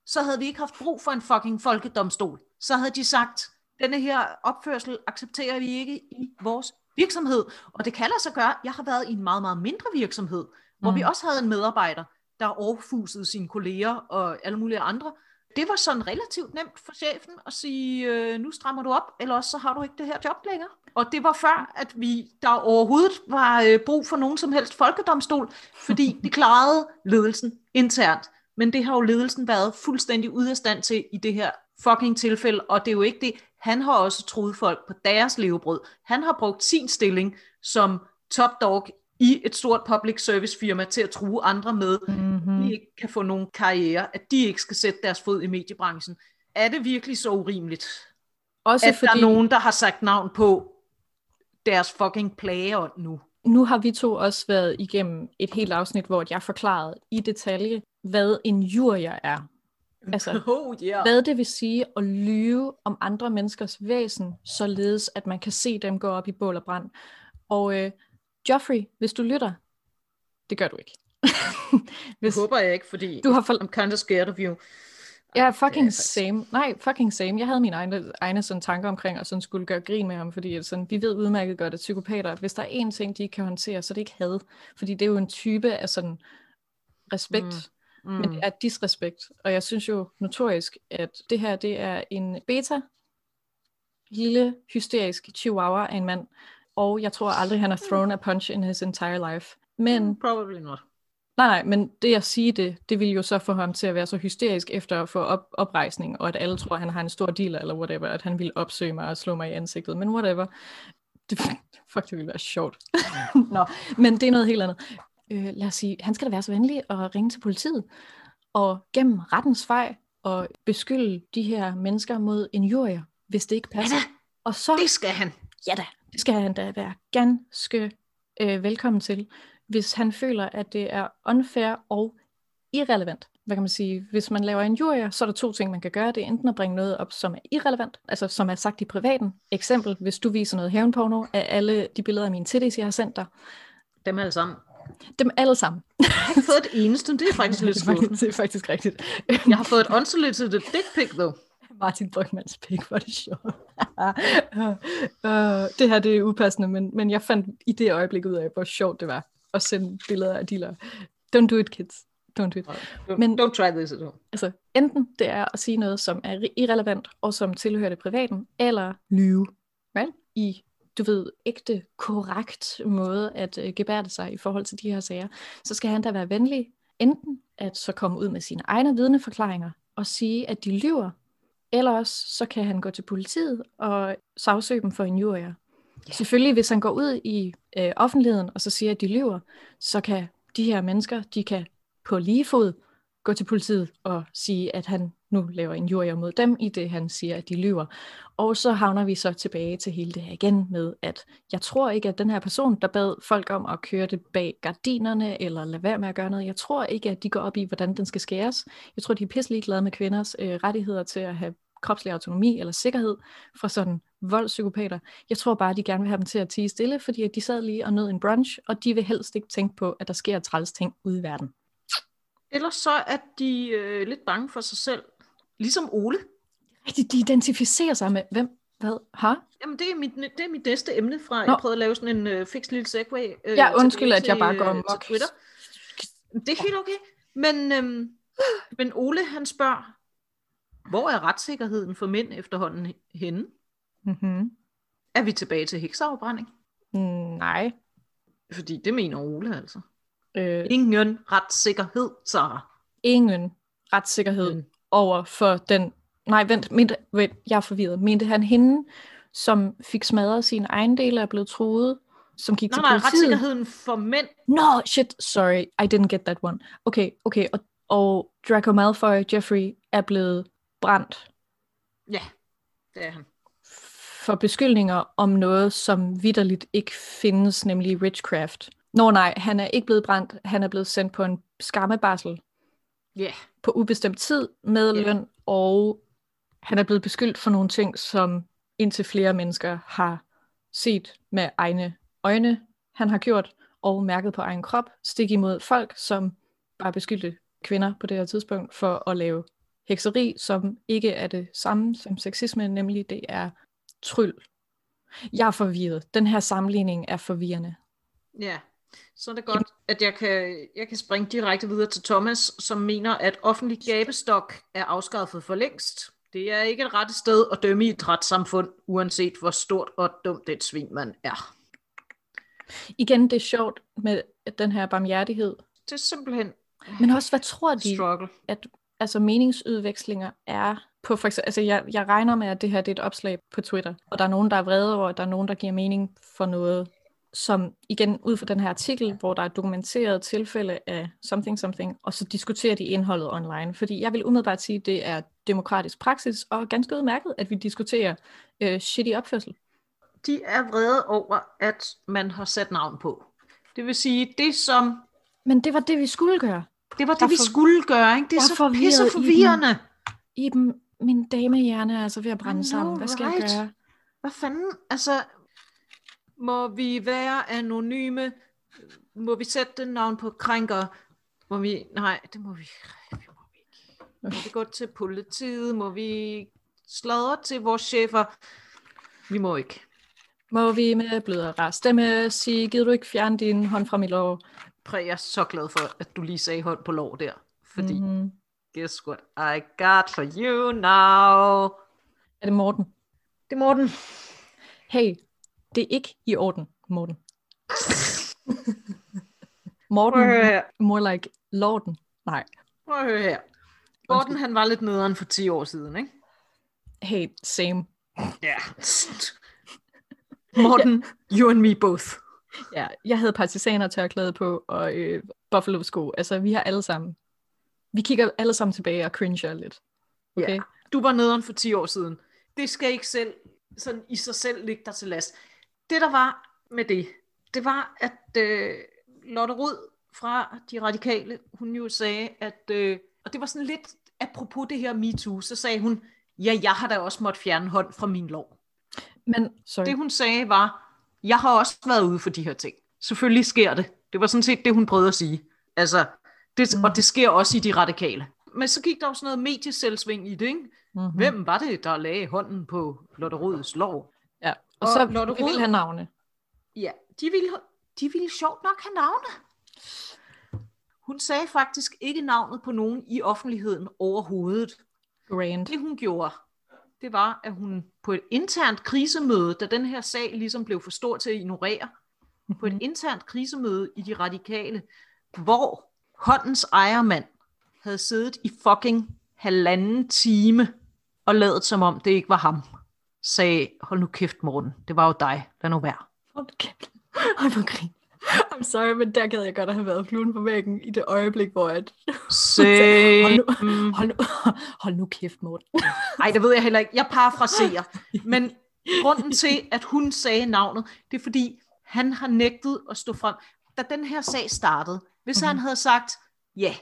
Så havde vi ikke haft brug for en fucking folkedomstol. Så havde de sagt, denne her opførsel accepterer vi ikke i vores virksomhed. Og det kan sig gøre. Jeg har været i en meget, meget mindre virksomhed, hvor Mm. vi også havde en medarbejder, der overfusede sine kolleger og alle mulige andre. Det var sådan relativt nemt for chefen at sige, øh, nu strammer du op, eller også så har du ikke det her job længere. Og det var før, at vi der overhovedet var øh, brug for nogen som helst folkedomstol, fordi <laughs> det klarede ledelsen internt. Men det har jo ledelsen været fuldstændig ude af stand til i det her fucking tilfælde, og det er jo ikke det. Han har også troet folk på deres levebrød. Han har brugt sin stilling som top dog i et stort public service firma til at true andre med, Mm-hmm. de ikke kan få nogen karriere, at de ikke skal sætte deres fod i mediebranchen. Er det virkelig så urimeligt, Også at fordi, der er nogen, der har sagt navn på deres fucking plageånd nu? nu har vi to også været igennem et helt afsnit, hvor jeg forklarede i detalje, hvad en jurier er. Altså, <laughs> oh, yeah. Hvad det vil sige at lyve om andre menneskers væsen, således at man kan se dem gå op i bål og brand. Og øh, Joffrey, hvis du lytter, det gør du ikke. <laughs> Det hvis håber jeg ikke, fordi du har for... I'm kind of scared of you. Ja, fucking faktisk- same. Nej, fucking same. Jeg havde mine egne, egne sådan tanker omkring, og sådan skulle gøre grin med ham, fordi sådan, vi ved udmærket godt, at psykopater, hvis der er én ting, de ikke kan håndtere, så er det ikke had. Fordi det er jo en type af sådan respekt, mm. Men det er disrespekt. Og jeg synes jo notorisk, at det her, det er en beta, lille, hysterisk chihuahua af en mand, og jeg tror aldrig, han har thrown a punch in his entire life. Men Probably not. Nej, nej, men det at sige det, det vil jo så få ham til at være så hysterisk efter at få op, oprejsning, og at alle tror, at han har en stor dealer eller whatever, at han vil opsøge mig og slå mig i ansigtet, men whatever. Det, <laughs> fuck, det ville være sjovt. <laughs> Nå, men det er noget helt andet. Øh, lad os sige, han skal da være så venlig at ringe til politiet, og gennem rettens vej, og beskylde de her mennesker mod injurier, hvis det ikke passer. Ja og så... Det skal han. Ja da, det skal han da være ganske øh, velkommen til, hvis han føler, at det er unfair og irrelevant. Hvad kan man sige? Hvis man laver injurier, så er der to ting, man kan gøre. Det er enten at bringe noget op, som er irrelevant, altså som er sagt i privaten. Eksempel, hvis du viser noget hævnporno af alle de billeder af mine titties, jeg har sendt dig. Dem alle sammen. Dem alle sammen. Jeg har ikke fået et eneste, det er faktisk lidt <laughs> skuffende. det er faktisk rigtigt. Jeg har fået et unsolicited dick pic, though. Martin Brygmans pik, var det sjovt. uh, <laughs> det her det er upassende, men, men jeg fandt i det øjeblik ud af, hvor sjovt det var at sende billeder af dealer. Don't do it, kids. Don't do it. Don't, Men- don't try this at home. Altså, enten det er at sige noget, som er irrelevant, og som tilhører det privaten, eller lyve. Right? I, du ved, ægte, korrekt måde at uh, gebærde sig i forhold til de her sager, så skal han da være venlig, enten at så komme ud med sine egne vidneforklaringer, og sige, at de lyver, eller også så kan han gå til politiet og sagsøge dem for injurier. Ja. Selvfølgelig, hvis han går ud i øh, offentligheden og så siger, at de lyver, så kan de her mennesker, de kan på lige fod gå til politiet og sige, at han nu laver injurier mod dem, i det han siger, at de lyver. Og så havner vi så tilbage til hele det her igen med, at jeg tror ikke, at den her person, der bad folk om at køre det bag gardinerne, eller lade være med at gøre noget, jeg tror ikke, at de går op i, hvordan den skal skæres. Jeg tror, de er pisselig glade med kvinders øh, rettigheder til at have kropslig autonomi eller sikkerhed fra sådan voldspsykopater. Jeg tror bare, de gerne vil have dem til at tige stille, fordi at de sad lige og nød en brunch, og de vil helst ikke tænke på, at der sker træls ting ude i verden. Ellers så er de øh, lidt bange for sig selv. Ligesom Ole. Rigtig, de identificerer sig med, hvem, hvad, har? Jamen, det er mit, det er mit næste emne fra, Nå. jeg prøvede at lave sådan en øh, fix lille segway. Øh, Ja, undskyld, tilbage at jeg bare til, går øh, amok. til Twitter. Det er helt okay. Men, øhm, men Ole, han spørger, hvor er retssikkerheden for mænd efterhånden henne? Mm-hmm. Er vi tilbage til hekseafbrænding? Nej. Fordi det mener Ole altså. Øh, Ingen retssikkerhed, Sarah. ingen retssikkerhed Mm. over for den... Nej, vent, mente, vent, jeg er forvirret. Mente han hende, som fik smadret sine ejendele og er blevet truet, som gik Nej, til nej, politiet? retssikkerheden for mænd. No, shit, sorry, I didn't get that one. Okay, okay, og, og Draco Malfoy, Jeffrey, er blevet brændt Ja, det er han. for beskyldninger om noget, som vidderligt ikke findes, nemlig witchcraft. Nå nej, han er ikke blevet brændt, han er blevet sendt på en skammebarsel Ja, på ubestemt tid med Ja. løn, og han er blevet beskyldt for nogle ting, som indtil flere mennesker har set med egne øjne, han har gjort, og mærket på egen krop, stik imod folk, som bare beskyldte kvinder på det her tidspunkt for at lave hekseri, som ikke er det samme som sexisme, nemlig det er tryl. Jeg er forvirret. Den her sammenligning er forvirrende. ja. Så er det godt, at jeg kan, jeg kan springe direkte videre til Thomas, som mener, at offentlig gabestok er afskaffet for længst. Det er ikke et rette sted at dømme i et retssamfund, uanset hvor stort og dumt et svin man er. Igen, det er sjovt med den her barmhjertighed. Det er simpelthen Men også, hvad tror de, struggle. at altså meningsudvekslinger er på for eksempel, altså jeg, jeg regner med, at det her det er et opslag på Twitter, og der er nogen, der er vrede over, at der er nogen, der giver mening for noget, som igen ud fra den her artikel, hvor der er dokumenteret tilfælde af something something, og så diskuterer de indholdet online. Fordi jeg vil umiddelbart sige, at det er demokratisk praksis, og ganske udmærket, at vi diskuterer øh, shitty opførsel. De er vrede over, at man har sat navn på. Det vil sige, det som Men det var det, vi skulle gøre. det var det, Jeg vi for- skulle gøre. Ikke? Det er så pisse forvirrende. Iben, min damehjerne er altså ved at brænde know, sammen. Hvad skal right? jeg gøre? Hvad fanden? Altså, må vi være anonyme? Må vi sætte den navn på krænker? Må vi? Nej, det må vi, det må vi ikke. Må vi gå til politiet? Må vi sladre til vores chefer? Vi må ikke. Må vi med blødere stemme sige, gider du ikke fjerne din hånd fra mit lov? Præ, jeg er så glad for, at du lige sagde hånd på lov der. Fordi. Mm-hmm. guess what I got for you now? Er det Morten? Det er Morten. Hey, det er ikke i orden, Morten. <laughs> Morten, more like Lorden. Nej. Prøv at høre her. Morten, han var lidt nederen for 10 år siden, ikke? Hey, same. Ja. <laughs> Morten, you and me both. Ja, jeg havde partisaner tørklæde på, og øh, buffalo sko. Altså, vi har alle sammen. Vi kigger alle sammen tilbage og cringer lidt. Okay? Ja. Du var nederen for 10 år siden. Det skal ikke selv, sådan i sig selv ligge dig til last. Det der var med det, det var, at øh, Lotte Rud fra De Radikale, hun jo sagde, at, øh, og det var sådan lidt apropos det her MeToo, så sagde hun, ja, jeg har da også måttet fjerne hånd fra min lov. Men, sorry. Det hun sagde var, jeg har også været ude for de her ting. Selvfølgelig sker det. Det var sådan set det, hun prøvede at sige. Altså, det, mm. og det sker også i de radikale. Men så gik der jo sådan noget medieselvsving i det, ikke? Mm-hmm. Hvem var det, der lagde hånden på Lotte Rods lov? Og, Og så Lotte vi vil Rod- have navne. Ja, de ville, de ville sjovt nok have navne. Hun sagde faktisk ikke navnet på nogen i offentligheden overhovedet. Grand. Det hun gjorde, det var, at hun på et internt krisemøde, da den her sag ligesom blev for stor til at ignorere, på et internt krisemøde i de radikale, hvor håndens ejermand havde siddet i fucking halvanden time og lavet som om det ikke var ham, sagde, hold nu kæft Morten, det var jo dig, lad nu være. Hold kæft. Ej, hvor grin. I'm sorry, men der gad jeg godt at have været fluen på væggen i det øjeblik, hvor at... Say, <laughs> hold, nu, hold, nu, hold nu kæft, Morten. <laughs> Ej, det ved jeg heller ikke. Jeg parafraserer. Men grunden til, at hun sagde navnet, det er fordi, han har nægtet at stå frem. Da den her sag startede, hvis mm-hmm. han havde sagt, ja,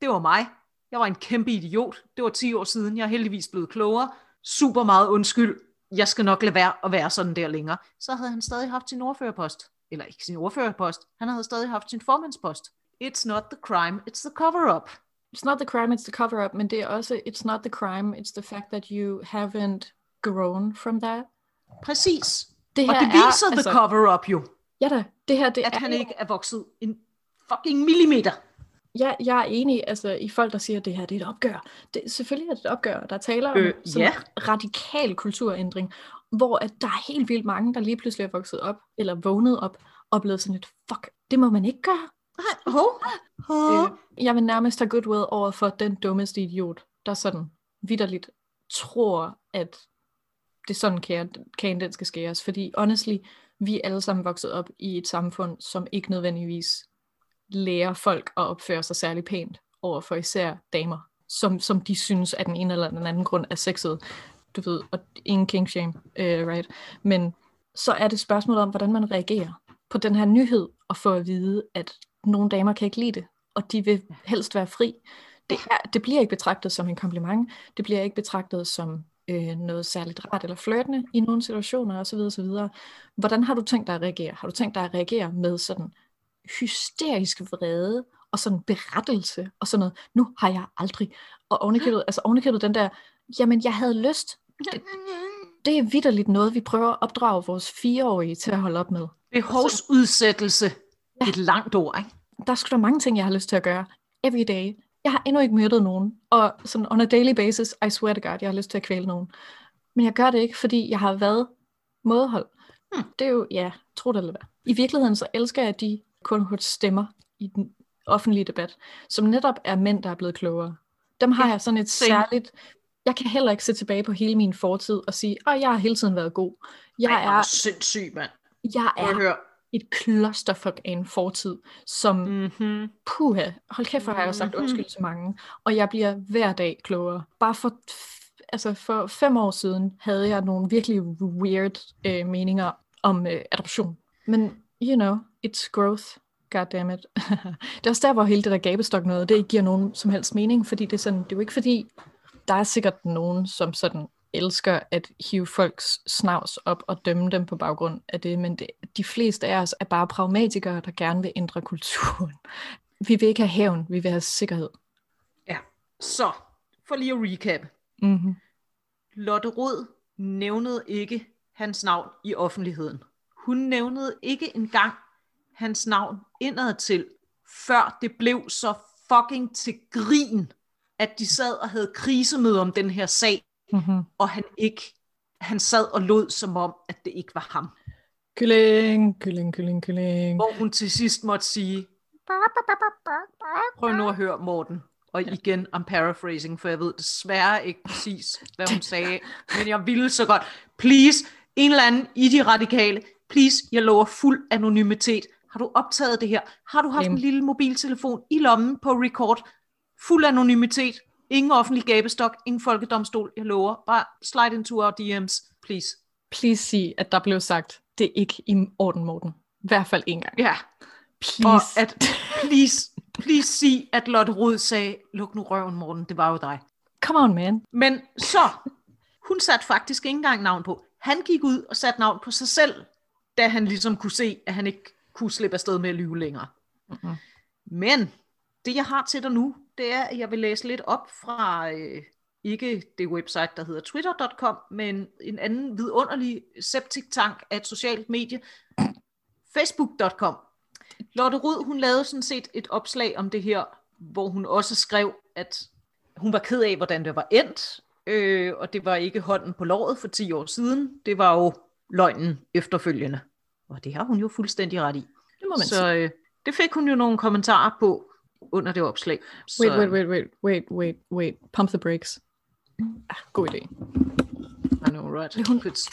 det var mig. Jeg var en kæmpe idiot. Det var 10 år siden. Jeg er heldigvis blevet klogere. Super meget undskyld. Jeg skal nok lade være at være sådan der længere. Så havde han stadig haft sin ordførerpost. Eller ikke sin ordførerpost. Han havde stadig haft sin formandspost. It's not the crime, it's the cover-up. It's not the crime, it's the cover-up, men det er også, it's not the crime, it's the fact that you haven't grown from that. Præcis. Det Og her det viser er, the altså, cover-up jo. Ja da, det her, det at er han jo- ikke er vokset en fucking millimeter. Ja, jeg er enig altså, i folk, der siger, at det her det er et opgør. Det, selvfølgelig er det et opgør. Der taler om Øh, sådan ja. en radikal kulturændring, hvor at der er helt vildt mange, der lige pludselig er vokset op, eller vågnet op, og blevet sådan lidt, fuck, det må man ikke gøre. Nej, hov. Øh, jeg vil nærmest have goodwill over for den dummeste idiot, der sådan vidderligt tror, at det er sådan, kagen, kagen den skal skæres. Fordi honestly, vi er alle sammen vokset op i et samfund, som ikke nødvendigvis lærer folk at opføre sig særlig pænt over for især damer, som, som de synes af den ene eller den anden grund er sexet. Du ved, og ingen king shame, uh, right? Men så er det spørgsmålet om, hvordan man reagerer på den her nyhed, og få at vide, at nogle damer kan ikke lide det, og de vil helst være fri. Det, er, det bliver ikke betragtet som en kompliment, det bliver ikke betragtet som øh, noget særligt rart eller flirtende i nogle situationer osv. osv. Hvordan har du tænkt dig at reagere? Har du tænkt dig at reagere med sådan hysterisk vrede og sådan berettelse og sådan noget? Nu har jeg aldrig. Og ovenikøbet, altså ovenikøbet den der, jamen jeg havde lyst. Det, det er vidderligt noget, vi prøver at opdrage vores fireårige til at holde op med. Behovsudsættelse. Ja. Et langt ord, ikke? der er sgu da mange ting, jeg har lyst til at gøre. Every day. Jeg har endnu ikke mødt nogen. Og sådan on a daily basis, I swear to God, jeg har lyst til at kvæle nogen. Men jeg gør det ikke, fordi jeg har været mådehold. Hmm. Det er jo, ja, tro det eller hvad. I virkeligheden så elsker jeg de kun stemmer i den offentlige debat, som netop er mænd, der er blevet klogere. Dem har jeg sådan et særligt... Jeg kan heller ikke se tilbage på hele min fortid og sige, at jeg har hele tiden været god. Jeg Ej, er, sindssyg, mand. jeg er et clusterfuck af en fortid, som Mm-hmm. puha, hold kæft, hvor har jeg sagt Mhm. undskyld til mange. Og jeg bliver hver dag klogere. Bare for, altså for fem år siden havde jeg nogle virkelig weird øh, meninger om øh, adoption. Men, you know, it's growth. God damn it. <laughs> det er også der, hvor hele det der gabestok noget, det ikke giver nogen som helst mening, fordi det er sådan, det er jo ikke fordi, der er sikkert nogen, som sådan elsker at hive folks snavs op og dømme dem på baggrund af det, men det, de fleste af os er bare pragmatikere, der gerne vil ændre kulturen. Vi vil ikke have hævn, vi vil have sikkerhed. Ja, så for lige at recap. Mm-hmm. Lotte Rod nævnede ikke hans navn i offentligheden. Hun nævnede ikke engang hans navn indad til, før det blev så fucking til grin, at de sad og havde krisemøde om den her sag, Mm-hmm. og han ikke, han sad og lod som om, at det ikke var ham. Kylling, kylling, kylling, kylling. Hvor hun til sidst måtte sige, prøv nu at høre Morten. Og igen, I'm paraphrasing, for jeg ved desværre ikke præcis, hvad hun sagde. <laughs> Men jeg ville så godt. Please, en eller anden i de radikale, please, jeg lover fuld anonymitet. Har du optaget det her? Har du haft Jamen. en lille mobiltelefon i lommen på record? Fuld anonymitet. Ingen offentlig gabestok. Ingen folkedomstol. Jeg lover. Bare slide into our DM's, please. Please sig, at der blev sagt, det er ikke i orden, Morten. I hvert fald en gang. Ja. Please. Og at, please, please sig, at Lotte Rod sagde, luk nu røven, Morten, det var jo dig. Come on, man. Men så, hun satte faktisk ikke engang navn på. Han gik ud og satte navn på sig selv, da han ligesom kunne se, at han ikke kunne slippe afsted med at lyve længere. Mhm. Men det, jeg har til dig nu, det er, at jeg vil læse lidt op fra, øh, ikke det website, der hedder twitter.com, men en anden vidunderlig septic-tank af et socialt medie, facebook.com. Lotte Rud, hun lavede sådan set et opslag om det her, hvor hun også skrev, at hun var ked af, hvordan det var endt, øh, og det var ikke hånden på låret for 10 år siden, det var jo løgnen efterfølgende. Og det har hun jo fuldstændig ret i. Det må man sige. Så øh, det fik hun jo nogle kommentarer på under det opslag. Så, Wait, wait, wait, wait, wait, wait, wait. Pump the brakes. Ah, god idé. I know, right?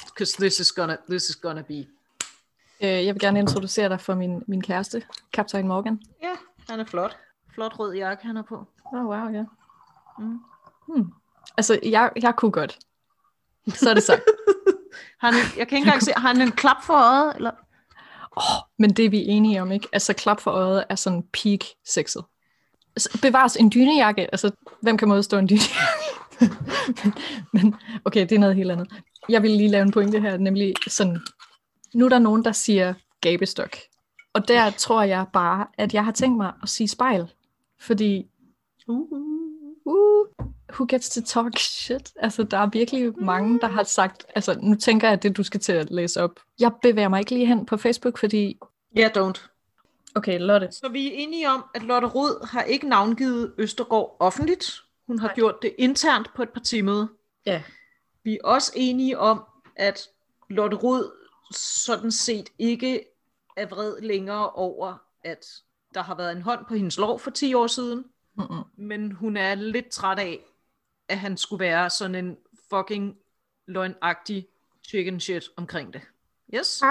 Because this is gonna, this is gonna be... Øh, jeg vil gerne introducere dig for min, min kæreste, Kaptajn Morgan. Ja, han er flot. Flot rød jakke, han er på. Oh, wow, ja. Mm. Hmm. Altså, jeg, jeg kunne godt. Så er det sagt. <laughs> Han, jeg kan ikke engang se, har han en klap for øjet? Eller? Oh, men det er vi enige om, ikke? Altså, klap for øjet er sådan peak sexet. Altså, bevares en dynejakke. Altså, hvem kan modstå en dynejakke? <laughs> men, okay, det er noget helt andet. Jeg vil lige lave en pointe her, nemlig sådan, nu er der nogen, der siger gabestok. Og der tror jeg bare, at jeg har tænkt mig at sige spejl. Fordi Uh. uh, who gets to talk shit? Altså, der er virkelig mange, der har sagt, altså, nu tænker jeg, at det, du skal til at læse op. Jeg bevæger mig ikke lige hen på Facebook, fordi, yeah, don't. okay, Lotte. Så vi er enige om, at Lotte Rod har ikke navngivet Østergaard offentligt. Hun har Nej. gjort det internt på et partimøde. Ja. Vi er også enige om, at Lotte Rod sådan set ikke er vred længere over, at der har været en hånd på hendes lov for 10 år siden. Mm-mm. Men hun er lidt træt af, at han skulle være sådan en fucking løgnagtig chicken shit omkring det. Yes?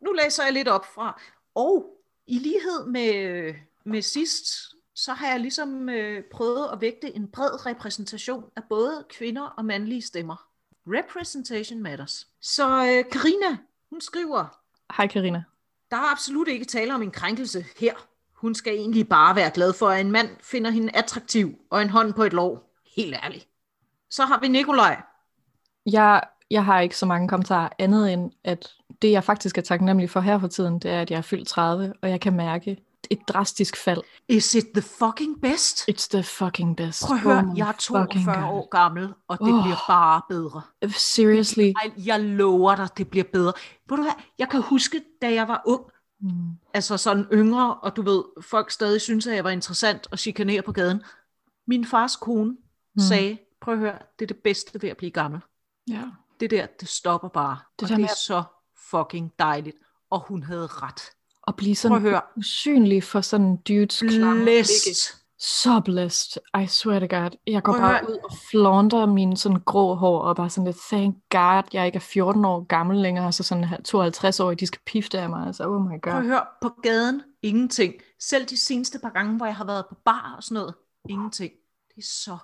Nu læser jeg lidt op fra. Og i lighed med, med sidst, så har jeg ligesom øh, prøvet at vægte en bred repræsentation af både kvinder og mandlige stemmer. Representation matters. Så øh, Karina, hun skriver, Hej Karina. der er absolut ikke tale om en krænkelse her. Hun skal egentlig bare være glad for, at en mand finder hende attraktiv og en hånd på et lov. Helt ærligt. Så har vi Nikolaj. Jeg, jeg har ikke så mange kommentarer andet end, at det jeg faktisk er taknemmelig for her for tiden, det er, at jeg er fyldt 30, og jeg kan mærke et drastisk fald. Is it the fucking best? It's the fucking best. Prøv at høre, Oh jeg er fucking 42 God. år gammel, og det Åh. bliver bare bedre. Seriously. Ej, jeg lover dig, det bliver bedre. Ved du hvad, jeg kan huske, da jeg var ung, Mm. altså sådan yngre, og du ved, folk stadig synes, at jeg var interessant at chikanere på gaden. Min fars kone mm. sagde, prøv at høre, det er det bedste ved at blive gammel. Ja. Det der, det stopper bare. Det og det med er at- så fucking dejligt. Og hun havde ret. At blive Prøv at sådan høre. usynlig for sådan dudes klamme. Blæst. Så blessed. I swear to God. Jeg går Prøv bare ud og flaunter mine sådan grå hår, og bare sådan lidt, thank God, jeg ikke er 14 år gammel længere, så sådan her 52 år, de skal pifte af mig. Altså, oh my Prøv God. at høre, på gaden, ingenting. Selv de seneste par gange, hvor jeg har været på bar og sådan noget, ingenting. Det er så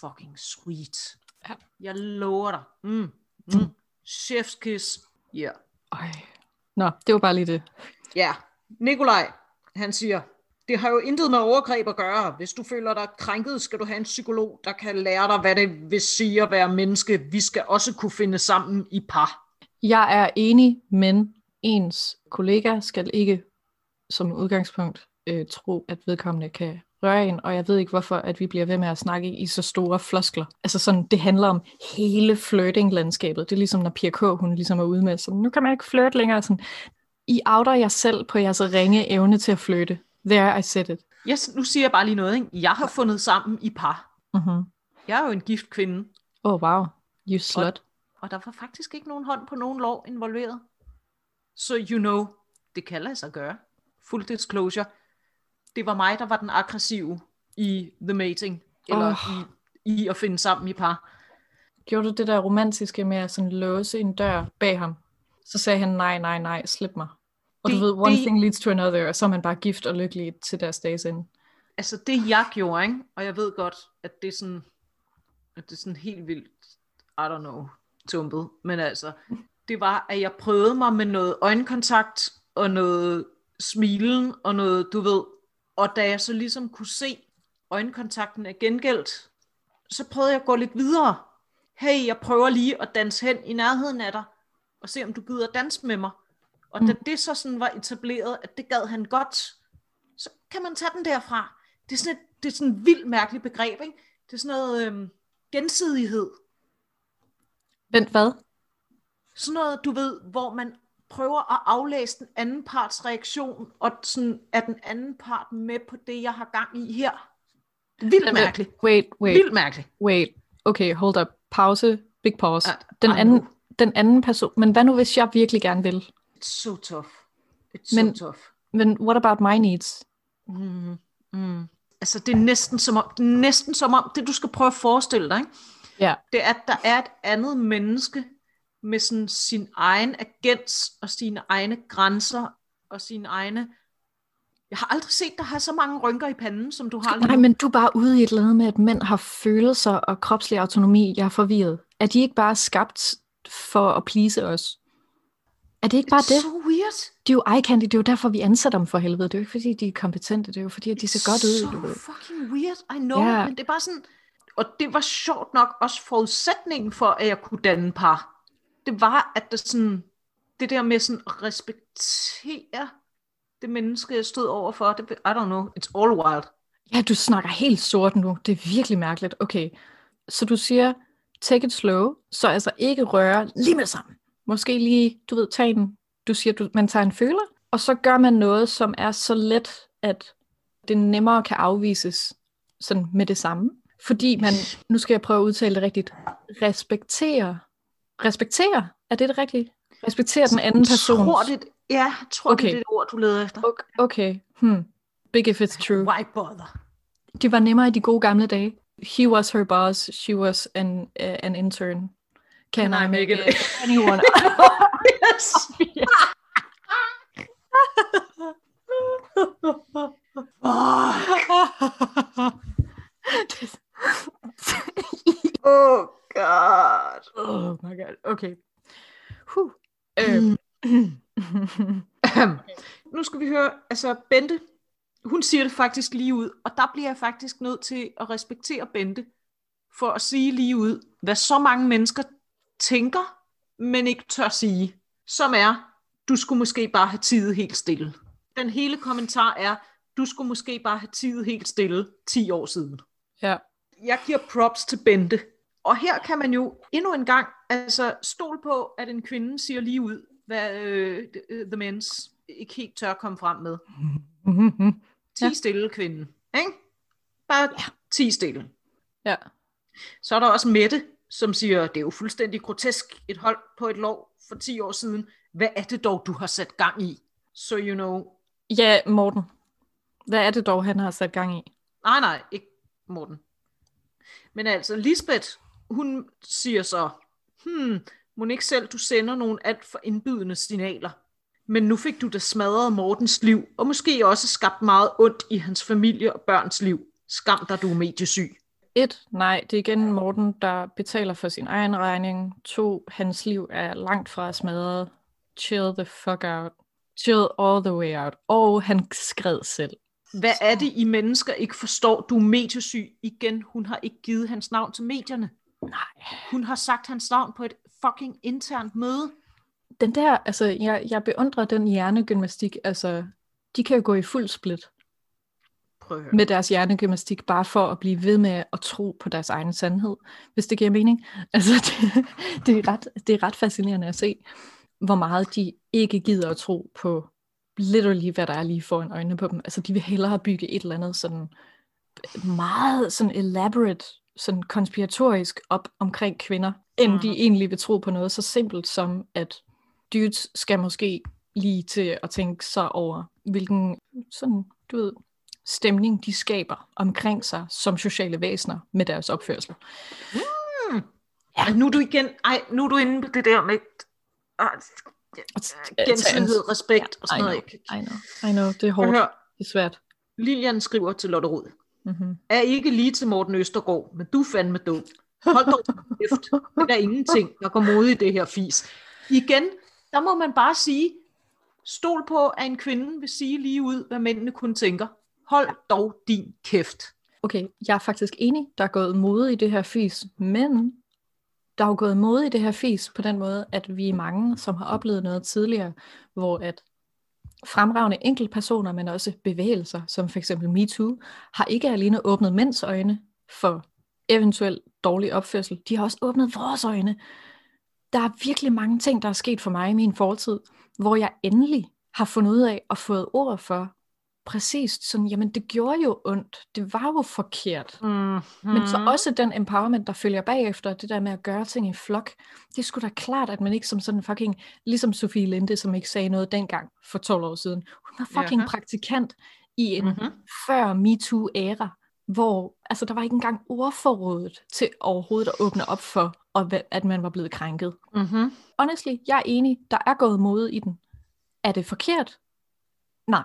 fucking sweet. Ja. Jeg lover dig. Mm. Mm. Chef's kiss. Ja. Yeah. Ej. Nå, det var bare lige det. Ja, Nikolaj, han siger, det har jo intet med overgreb at gøre. Hvis du føler dig krænket, skal du have en psykolog, der kan lære dig, hvad det vil sige at være menneske. Vi skal også kunne finde sammen i par. Jeg er enig, men ens kollega skal ikke som udgangspunkt øh, tro, at vedkommende kan røre en, og jeg ved ikke hvorfor, at vi bliver ved med at snakke i så store floskler. Altså sådan, det handler om hele flirting-landskabet. Det er ligesom, når Pia K. hun ligesom er ude med, sådan, nu kan man ikke flirte længere. Sådan, I outer jer selv på jeres ringe evne til at flirte. There I said it. Yes, nu siger jeg bare lige noget. Ikke? Jeg har fundet sammen i par. Mm-hmm. Jeg er jo en gift kvinde, Oh wow, you slut. og der var faktisk ikke nogen hånd på nogen lov involveret. Så you know, det kan lade sig gøre. Full disclosure. Det var mig, der var den aggressive i The Mating. Eller oh. i, i at finde sammen i par. Gjorde du det der romantiske med at sådan låse en dør bag ham? Så sagde han, nej, nej, nej, slip mig. Og Det- du ved, one det- thing leads to another, og så er man bare gift og lykkelig til deres dages ende. Altså det jeg gjorde, ikke? og jeg ved godt, at det er sådan, at det er sådan helt vildt, I don't know, tumpet, men altså, det var, at jeg prøvede mig med noget øjenkontakt, og noget smilen, og noget, du ved, og da jeg så ligesom kunne se, øjenkontakten er gengældt, så prøvede jeg at gå lidt videre. Hey, jeg prøver lige at danse hen i nærheden af dig, og se om du gider danse med mig. Og da det så sådan var etableret, at det gad han godt, så kan man tage den derfra. Det er sådan et, det er sådan et vildt mærkeligt begreb, ikke? Det er sådan noget øhm, gensidighed. Vent, hvad? Sådan noget, du ved, hvor man prøver at aflæse den anden parts reaktion, og sådan er den anden part med på det, jeg har gang i her. Vildt mærkeligt. Wait, wait, Vildt mærkeligt. wait. Okay, hold up. Pause. Big pause. Den anden, nu. den anden person. Men hvad nu, hvis jeg virkelig gerne vil? It's so tough. It's Men- so tough. Men what about my needs? Mm, mm. Altså, det er næsten som om, det er næsten som om, det du skal prøve at forestille dig, ikke? Ja. det er, at der er et andet menneske med sådan sin egen agens og sine egne grænser og sine egne... Jeg har aldrig set dig have så mange rynker i panden, som du har lige Nej, men du er bare ude i et eller andet med, at mænd har følelser og kropslig autonomi. Jeg er forvirret. Er de ikke bare skabt for at please os? Er det ikke bare det? So weird. De er jo eye candy. Det er jo derfor, vi ansætter dem for helvede. Det er jo ikke, fordi de er kompetente. Det er jo, fordi at de ser godt ud. so Du ved. fucking weird, I know, Ja. men det er bare sådan... Og det var sjovt nok også forudsætningen for, at jeg kunne danne par. Det var, at det sådan... Det der med sådan at respektere det menneske, jeg stod overfor, det, I don't know, it's all wild. Ja, du snakker helt sort nu. Det er virkelig mærkeligt. Okay, så du siger, take it slow, så altså ikke røre lige med det samme. Måske lige, du ved, tage en, du siger, du, man tager en føler, og så gør man noget, som er så let, at det nemmere kan afvises sådan med det samme. Fordi man, nu skal jeg prøve at udtale det rigtigt, respektere. Respektere, er det det rigtige? Respektere den anden person. Tror det, ja, tror okay. det er det ord, du leder efter. Okay, okay. Hmm. Big if it's true. Why bother? Det var nemmere i de gode gamle dage. He was her boss, she was an, uh, an intern. Can, I make it <laughs> anyone? <laughs> yes. <laughs> oh god. oh my god, okay. Huh. Øhm. nu skal vi høre, altså Bente, hun siger det faktisk lige ud, og der bliver jeg faktisk nødt til at respektere Bente, for at sige lige ud, hvad så mange mennesker tænker, men ikke tør sige, som er, du skulle måske bare have tidet helt stille. Den hele kommentar er, du skulle måske bare have tidet helt stille 10 år siden. ja. Jeg giver props til Bente. Og her kan man jo endnu en gang altså stole på, at en kvinde siger lige ud, hvad øh, The Mens ikke helt tør komme frem med. <laughs> Ti Ja. stille kvinde. Ikke? Bare ja. ti stille. ja. Så er der også Mette, som siger, det er jo fuldstændig grotesk et hold på et lov for 10 år siden. Hvad er det dog, du har sat gang i? So you know. Ja, Morten. Hvad er det dog, han har sat gang i? Nej, nej, ikke Morten. Men altså, Lisbeth, hun siger så, hmm, må ikke selv du sender nogle alt for indbydende signaler. Men nu fik du da smadret Mortens liv, og måske også skabt meget ondt i hans familie og børns liv. Skam dig, du er mediesyg. Et, nej, det er igen Morten, der betaler for sin egen regning. To, hans liv er langt fra smadret. Chill the fuck out. Chill all the way out. Og han skred selv. Hvad er det, I mennesker ikke forstår? Du er mediesyg. Igen, hun har ikke givet hans navn til medierne. Nej. Hun har sagt hans navn på et fucking internt møde. Den der, altså, jeg, jeg beundrer den hjernegymnastik. Altså, de kan jo gå i fuld split. Med deres hjernegymnastik, bare for at blive ved med at tro på deres egen sandhed, hvis det giver mening. <laughs> Altså, det, det, er, ret, det er ret fascinerende at se, hvor meget de ikke gider at tro på literally, hvad der er lige foran øjnene på dem. Altså, de vil hellere bygge et eller andet sådan meget sådan elaborate, sådan konspiratorisk op omkring kvinder, end Mhm. de egentlig vil tro på noget så simpelt som, at dudes skal måske lige til at tænke sig over, hvilken sådan, du ved, stemning de skaber omkring sig som sociale væsener med deres opførsel. Ja. Nu er du igen, ej, nu er du inde på det der med ah, Og gensidighed, respekt og I sådan know, noget. I know, I know, det er hårdt, høre, det er svært. Lilian skriver til Lotte Rod. Mm-hmm. Er ikke lige til Morten Østergaard, men du er fandme dum. Hold dog kæft. Det er ingenting, der går mod i det her fis. Igen, der må man bare sige, stol på, at en kvinde vil sige lige ud, hvad mændene kun tænker. Hold dog din kæft. Okay, jeg er faktisk enig, der er gået mode i det her fis, men der er jo gået mode i det her fis på den måde, at vi er mange, som har oplevet noget tidligere, hvor at fremragende enkeltpersoner, men også bevægelser, som for eksempel MeToo, har ikke alene åbnet mænds øjne for eventuel dårlig opførsel, de har også åbnet vores øjne. Der er virkelig mange ting, der er sket for mig i min fortid, hvor jeg endelig har fundet ud af og fået ord for, præcis sådan, jamen det gjorde jo ondt, det var jo forkert. Mm. Men så også den empowerment, der følger bagefter, det der med at gøre ting i flok, det sgu da klart, at man ikke som sådan fucking, ligesom Sofie Linde, som ikke sagde noget dengang for 12 år siden, hun var fucking Jaha. praktikant i en Mm-hmm. før MeToo-æra, hvor altså, der var ikke engang ordforrådet til overhovedet at åbne op for, at man var blevet krænket. Mm-hmm. Honestly, jeg er enig, der er gået mode i den. Er det forkert? Nej.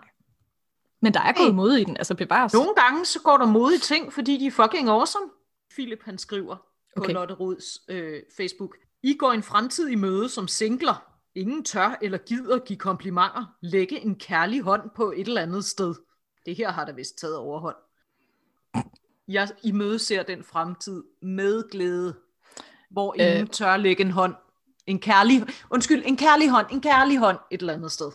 Men der er gået Nej. mode i den, altså bevares. Nogle gange så går der mod i ting, fordi de er fucking awesome. Philip han skriver på Okay. Lotte Rods øh, Facebook. I går en fremtid i møde som singler. Ingen tør eller gider give komplimenter. Lægge en kærlig hånd på et eller andet sted. Det her har der vist taget overhånd. Jeg i møde ser den fremtid med glæde, hvor ingen Øh. øh. tør lægge en hånd. En kærlig, undskyld, en kærlig hånd, en kærlig hånd et eller andet sted.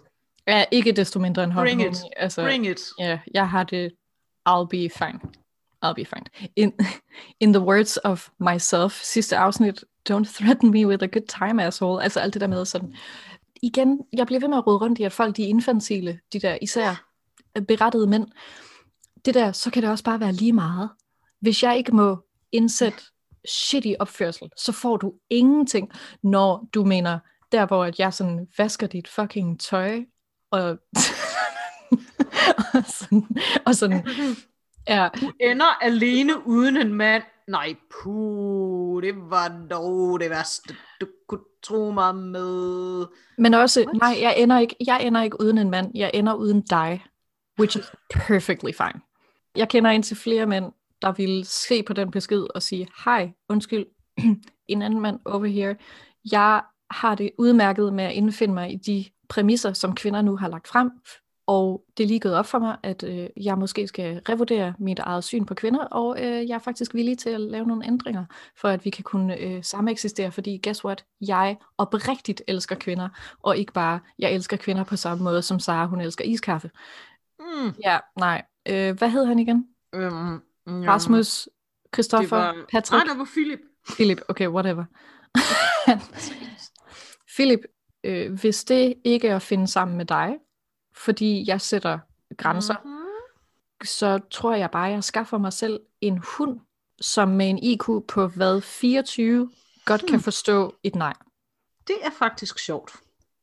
Ja, ikke desto mindre en. Bring it. Altså, Bring it. Ja, jeg har det, I'll be fine. I'll be fine. In, <laughs> in the words of myself, sidste afsnit, don't threaten me with a good time, asshole. Altså alt det der med sådan. Igen, jeg bliver ved med at rode rundt i, at folk de er infantile, de der især berettede mænd. Det der, så kan det også bare være lige meget. Hvis jeg ikke må indsætte shitty opførsel, så får du ingenting, når du mener, der hvor at jeg sådan vasker dit fucking tøj, og, <laughs> og sådan, og sådan ja, Du ender alene uden en mand. Nej, puh, det var dog det værste, du kunne tro mig med. men også, What? nej, jeg ender, ikke, jeg ender ikke uden en mand, jeg ender uden dig, which is perfectly fine. Jeg kender ind til flere mænd, der vil se på den besked og sige, hej, undskyld, <clears throat> en anden mand over here. Jeg har det udmærket med at indfinde mig i de præmisser, som kvinder nu har lagt frem, og det er lige gået op for mig, at øh, jeg måske skal revurdere mit eget syn på kvinder, og øh, jeg er faktisk villig til at lave nogle ændringer, for at vi kan kunne øh, sameksistere, fordi guess what? Jeg oprigtigt elsker kvinder, og ikke bare, jeg elsker kvinder på samme måde, som Sara, hun elsker iskaffe. Mm. Ja, nej. Øh, hvad hed han igen? Øhm, mm, Rasmus, Christoffer, det var- Patrick, Nej, der var Philip. Philip, okay, whatever. <laughs> <laughs> Philip, øh, hvis det ikke er at finde sammen med dig, fordi jeg sætter grænser, Mhm. så tror jeg bare, at jeg skaffer mig selv en hund, som med en IQ på hvad, 24, godt kan Hmm. forstå et nej. Det er faktisk sjovt.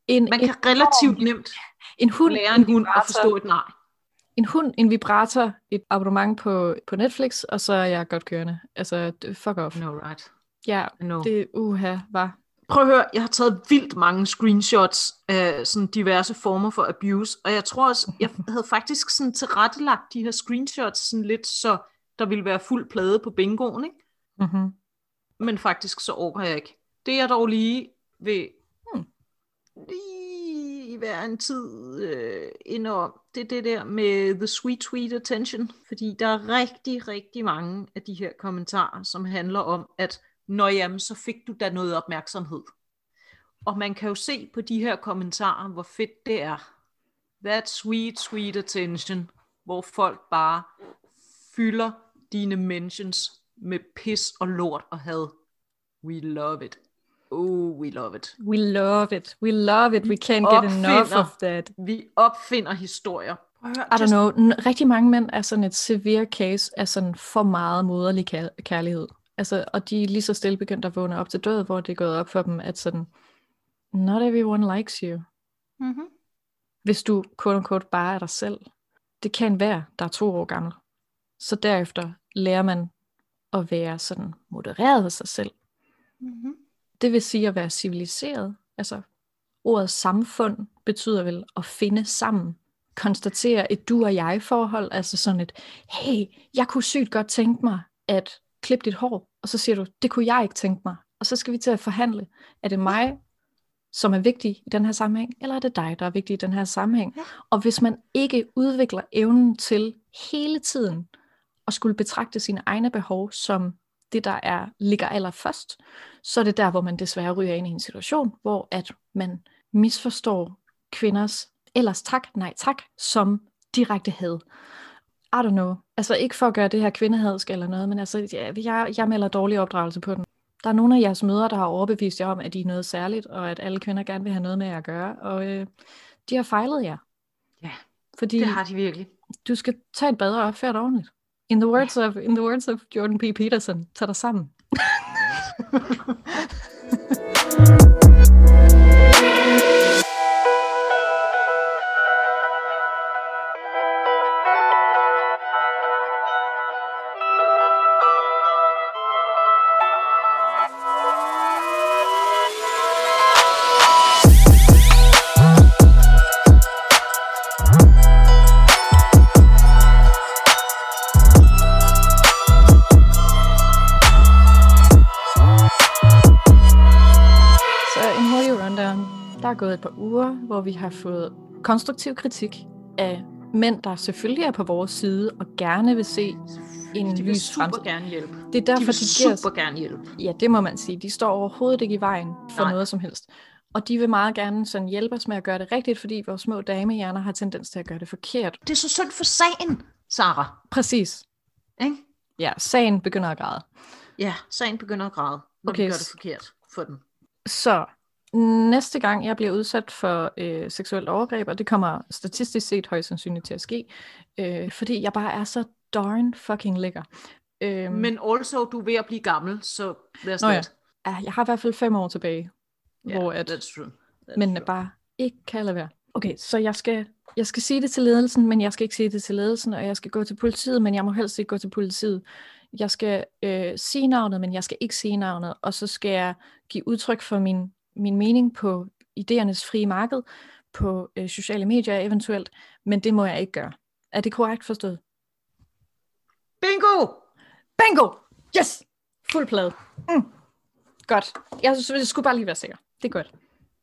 En, Man en, kan relativt nemt en hund, lære en hund at forstå et nej. En hund, en vibrator, et abonnement på, på Netflix, og så er jeg godt kørende. Altså, fuck off. No, right. Ja, No. det uha, var. Prøv at høre, jeg har taget vildt mange screenshots af sådan diverse former for abuse, og jeg tror også, jeg havde faktisk sådan tilrettelagt de her screenshots sådan lidt, så der ville være fuld plade på bingoen, ikke? Mm-hmm. Men faktisk så overgår jeg ikke. Det jeg dog lige vil Hmm. lige være en tid øh, inde om, det er det der med the sweet, sweet attention. Fordi der er rigtig, rigtig mange af de her kommentarer, som handler om, at når jamen, så fik du da noget opmærksomhed. Og man kan jo se på de her kommentarer, hvor fedt det er. That sweet, sweet attention, hvor folk bare fylder dine mentions med pis og lort og had. We love it. Oh, we love it. We love it. We love it. We can't get enough of that. Vi opfinder historier. I don't know. Rigtig mange mænd er sådan et severe case af sådan for meget moderlig kær- kærlighed. Altså, og de er lige så stille begyndt at vågne op til død, hvor det er gået op for dem, at sådan, not everyone likes you. Mhm. Hvis du, quote unquote, bare er dig selv. Det kan være, der er to år gammel. Så derefter lærer man at være sådan modereret af sig selv. Mhm. Det vil sige at være civiliseret. Altså, ordet samfund betyder vel at finde sammen. Konstatere et du og jeg forhold, altså sådan et, hey, jeg kunne sygt godt tænke mig at klippe dit hår, og så siger du, det kunne jeg ikke tænke mig. Og så skal vi til at forhandle, er det mig, som er vigtig i den her sammenhæng, eller er det dig, der er vigtig i den her sammenhæng? Ja. Og hvis man ikke udvikler evnen til hele tiden at skulle betragte sine egne behov som det, der er, ligger allerførst, så er det der, hvor man desværre ryger ind i en situation, hvor at man misforstår kvinders ellers tak, nej tak, som direkte had. I don't know. Altså ikke for at gøre det her kvindehadsk eller noget, men altså, jeg, jeg, jeg melder dårlig opdragelse på den. Der er nogle af jeres mødre, der har overbevist jer om, at I er noget særligt, og at alle kvinder gerne vil have noget med jer at gøre, og øh, de har fejlet jer. Ja, Fordi Det har de virkelig. du skal tage et bad og opføre dig ordentligt. In the words, of, in the words of Jordan P. Peterson, tag dig sammen. <laughs> uger, hvor vi har fået konstruktiv kritik af mænd, der selvfølgelig er på vores side og gerne vil se en de vil lys super fremtid. gerne hjælpe. Det er De derfor, vil de, giver super gerne hjælpe. ja, det må man sige. De står overhovedet ikke i vejen for Nej. noget som helst. Og de vil meget gerne sådan hjælpe os med at gøre det rigtigt, fordi vores små damehjerner har tendens til at gøre det forkert. Det er så synd for sagen, Sarah. Præcis. Ikke? Ja, sagen begynder at græde. Ja, sagen begynder at græde, når Okay, de gør det forkert for den. Så næste gang jeg bliver udsat for øh, seksuelt overgreb, og det kommer statistisk set højst sandsynligt til at ske, øh, fordi jeg bare er så darn fucking lækker. Øh, Men also, du er ved at blive gammel, så lad os ja. jeg har i hvert fald fem år tilbage, Ja, hvor at that's true. That's mændene true. bare ikke kan lade være. Okay, så jeg skal, jeg skal sige det til ledelsen, men jeg skal ikke sige det til ledelsen, og jeg skal gå til politiet, men jeg må helst ikke gå til politiet. Jeg skal øh, sige navnet, men jeg skal ikke sige navnet, og så skal jeg give udtryk for min, min mening på idéernes frie marked, på øh, sociale medier eventuelt, men det må jeg ikke gøre. Er det korrekt forstået? Bingo! Bingo! Yes! Fuld plade. Mm. Godt. Jeg, jeg skulle bare lige være sikker. Det er godt.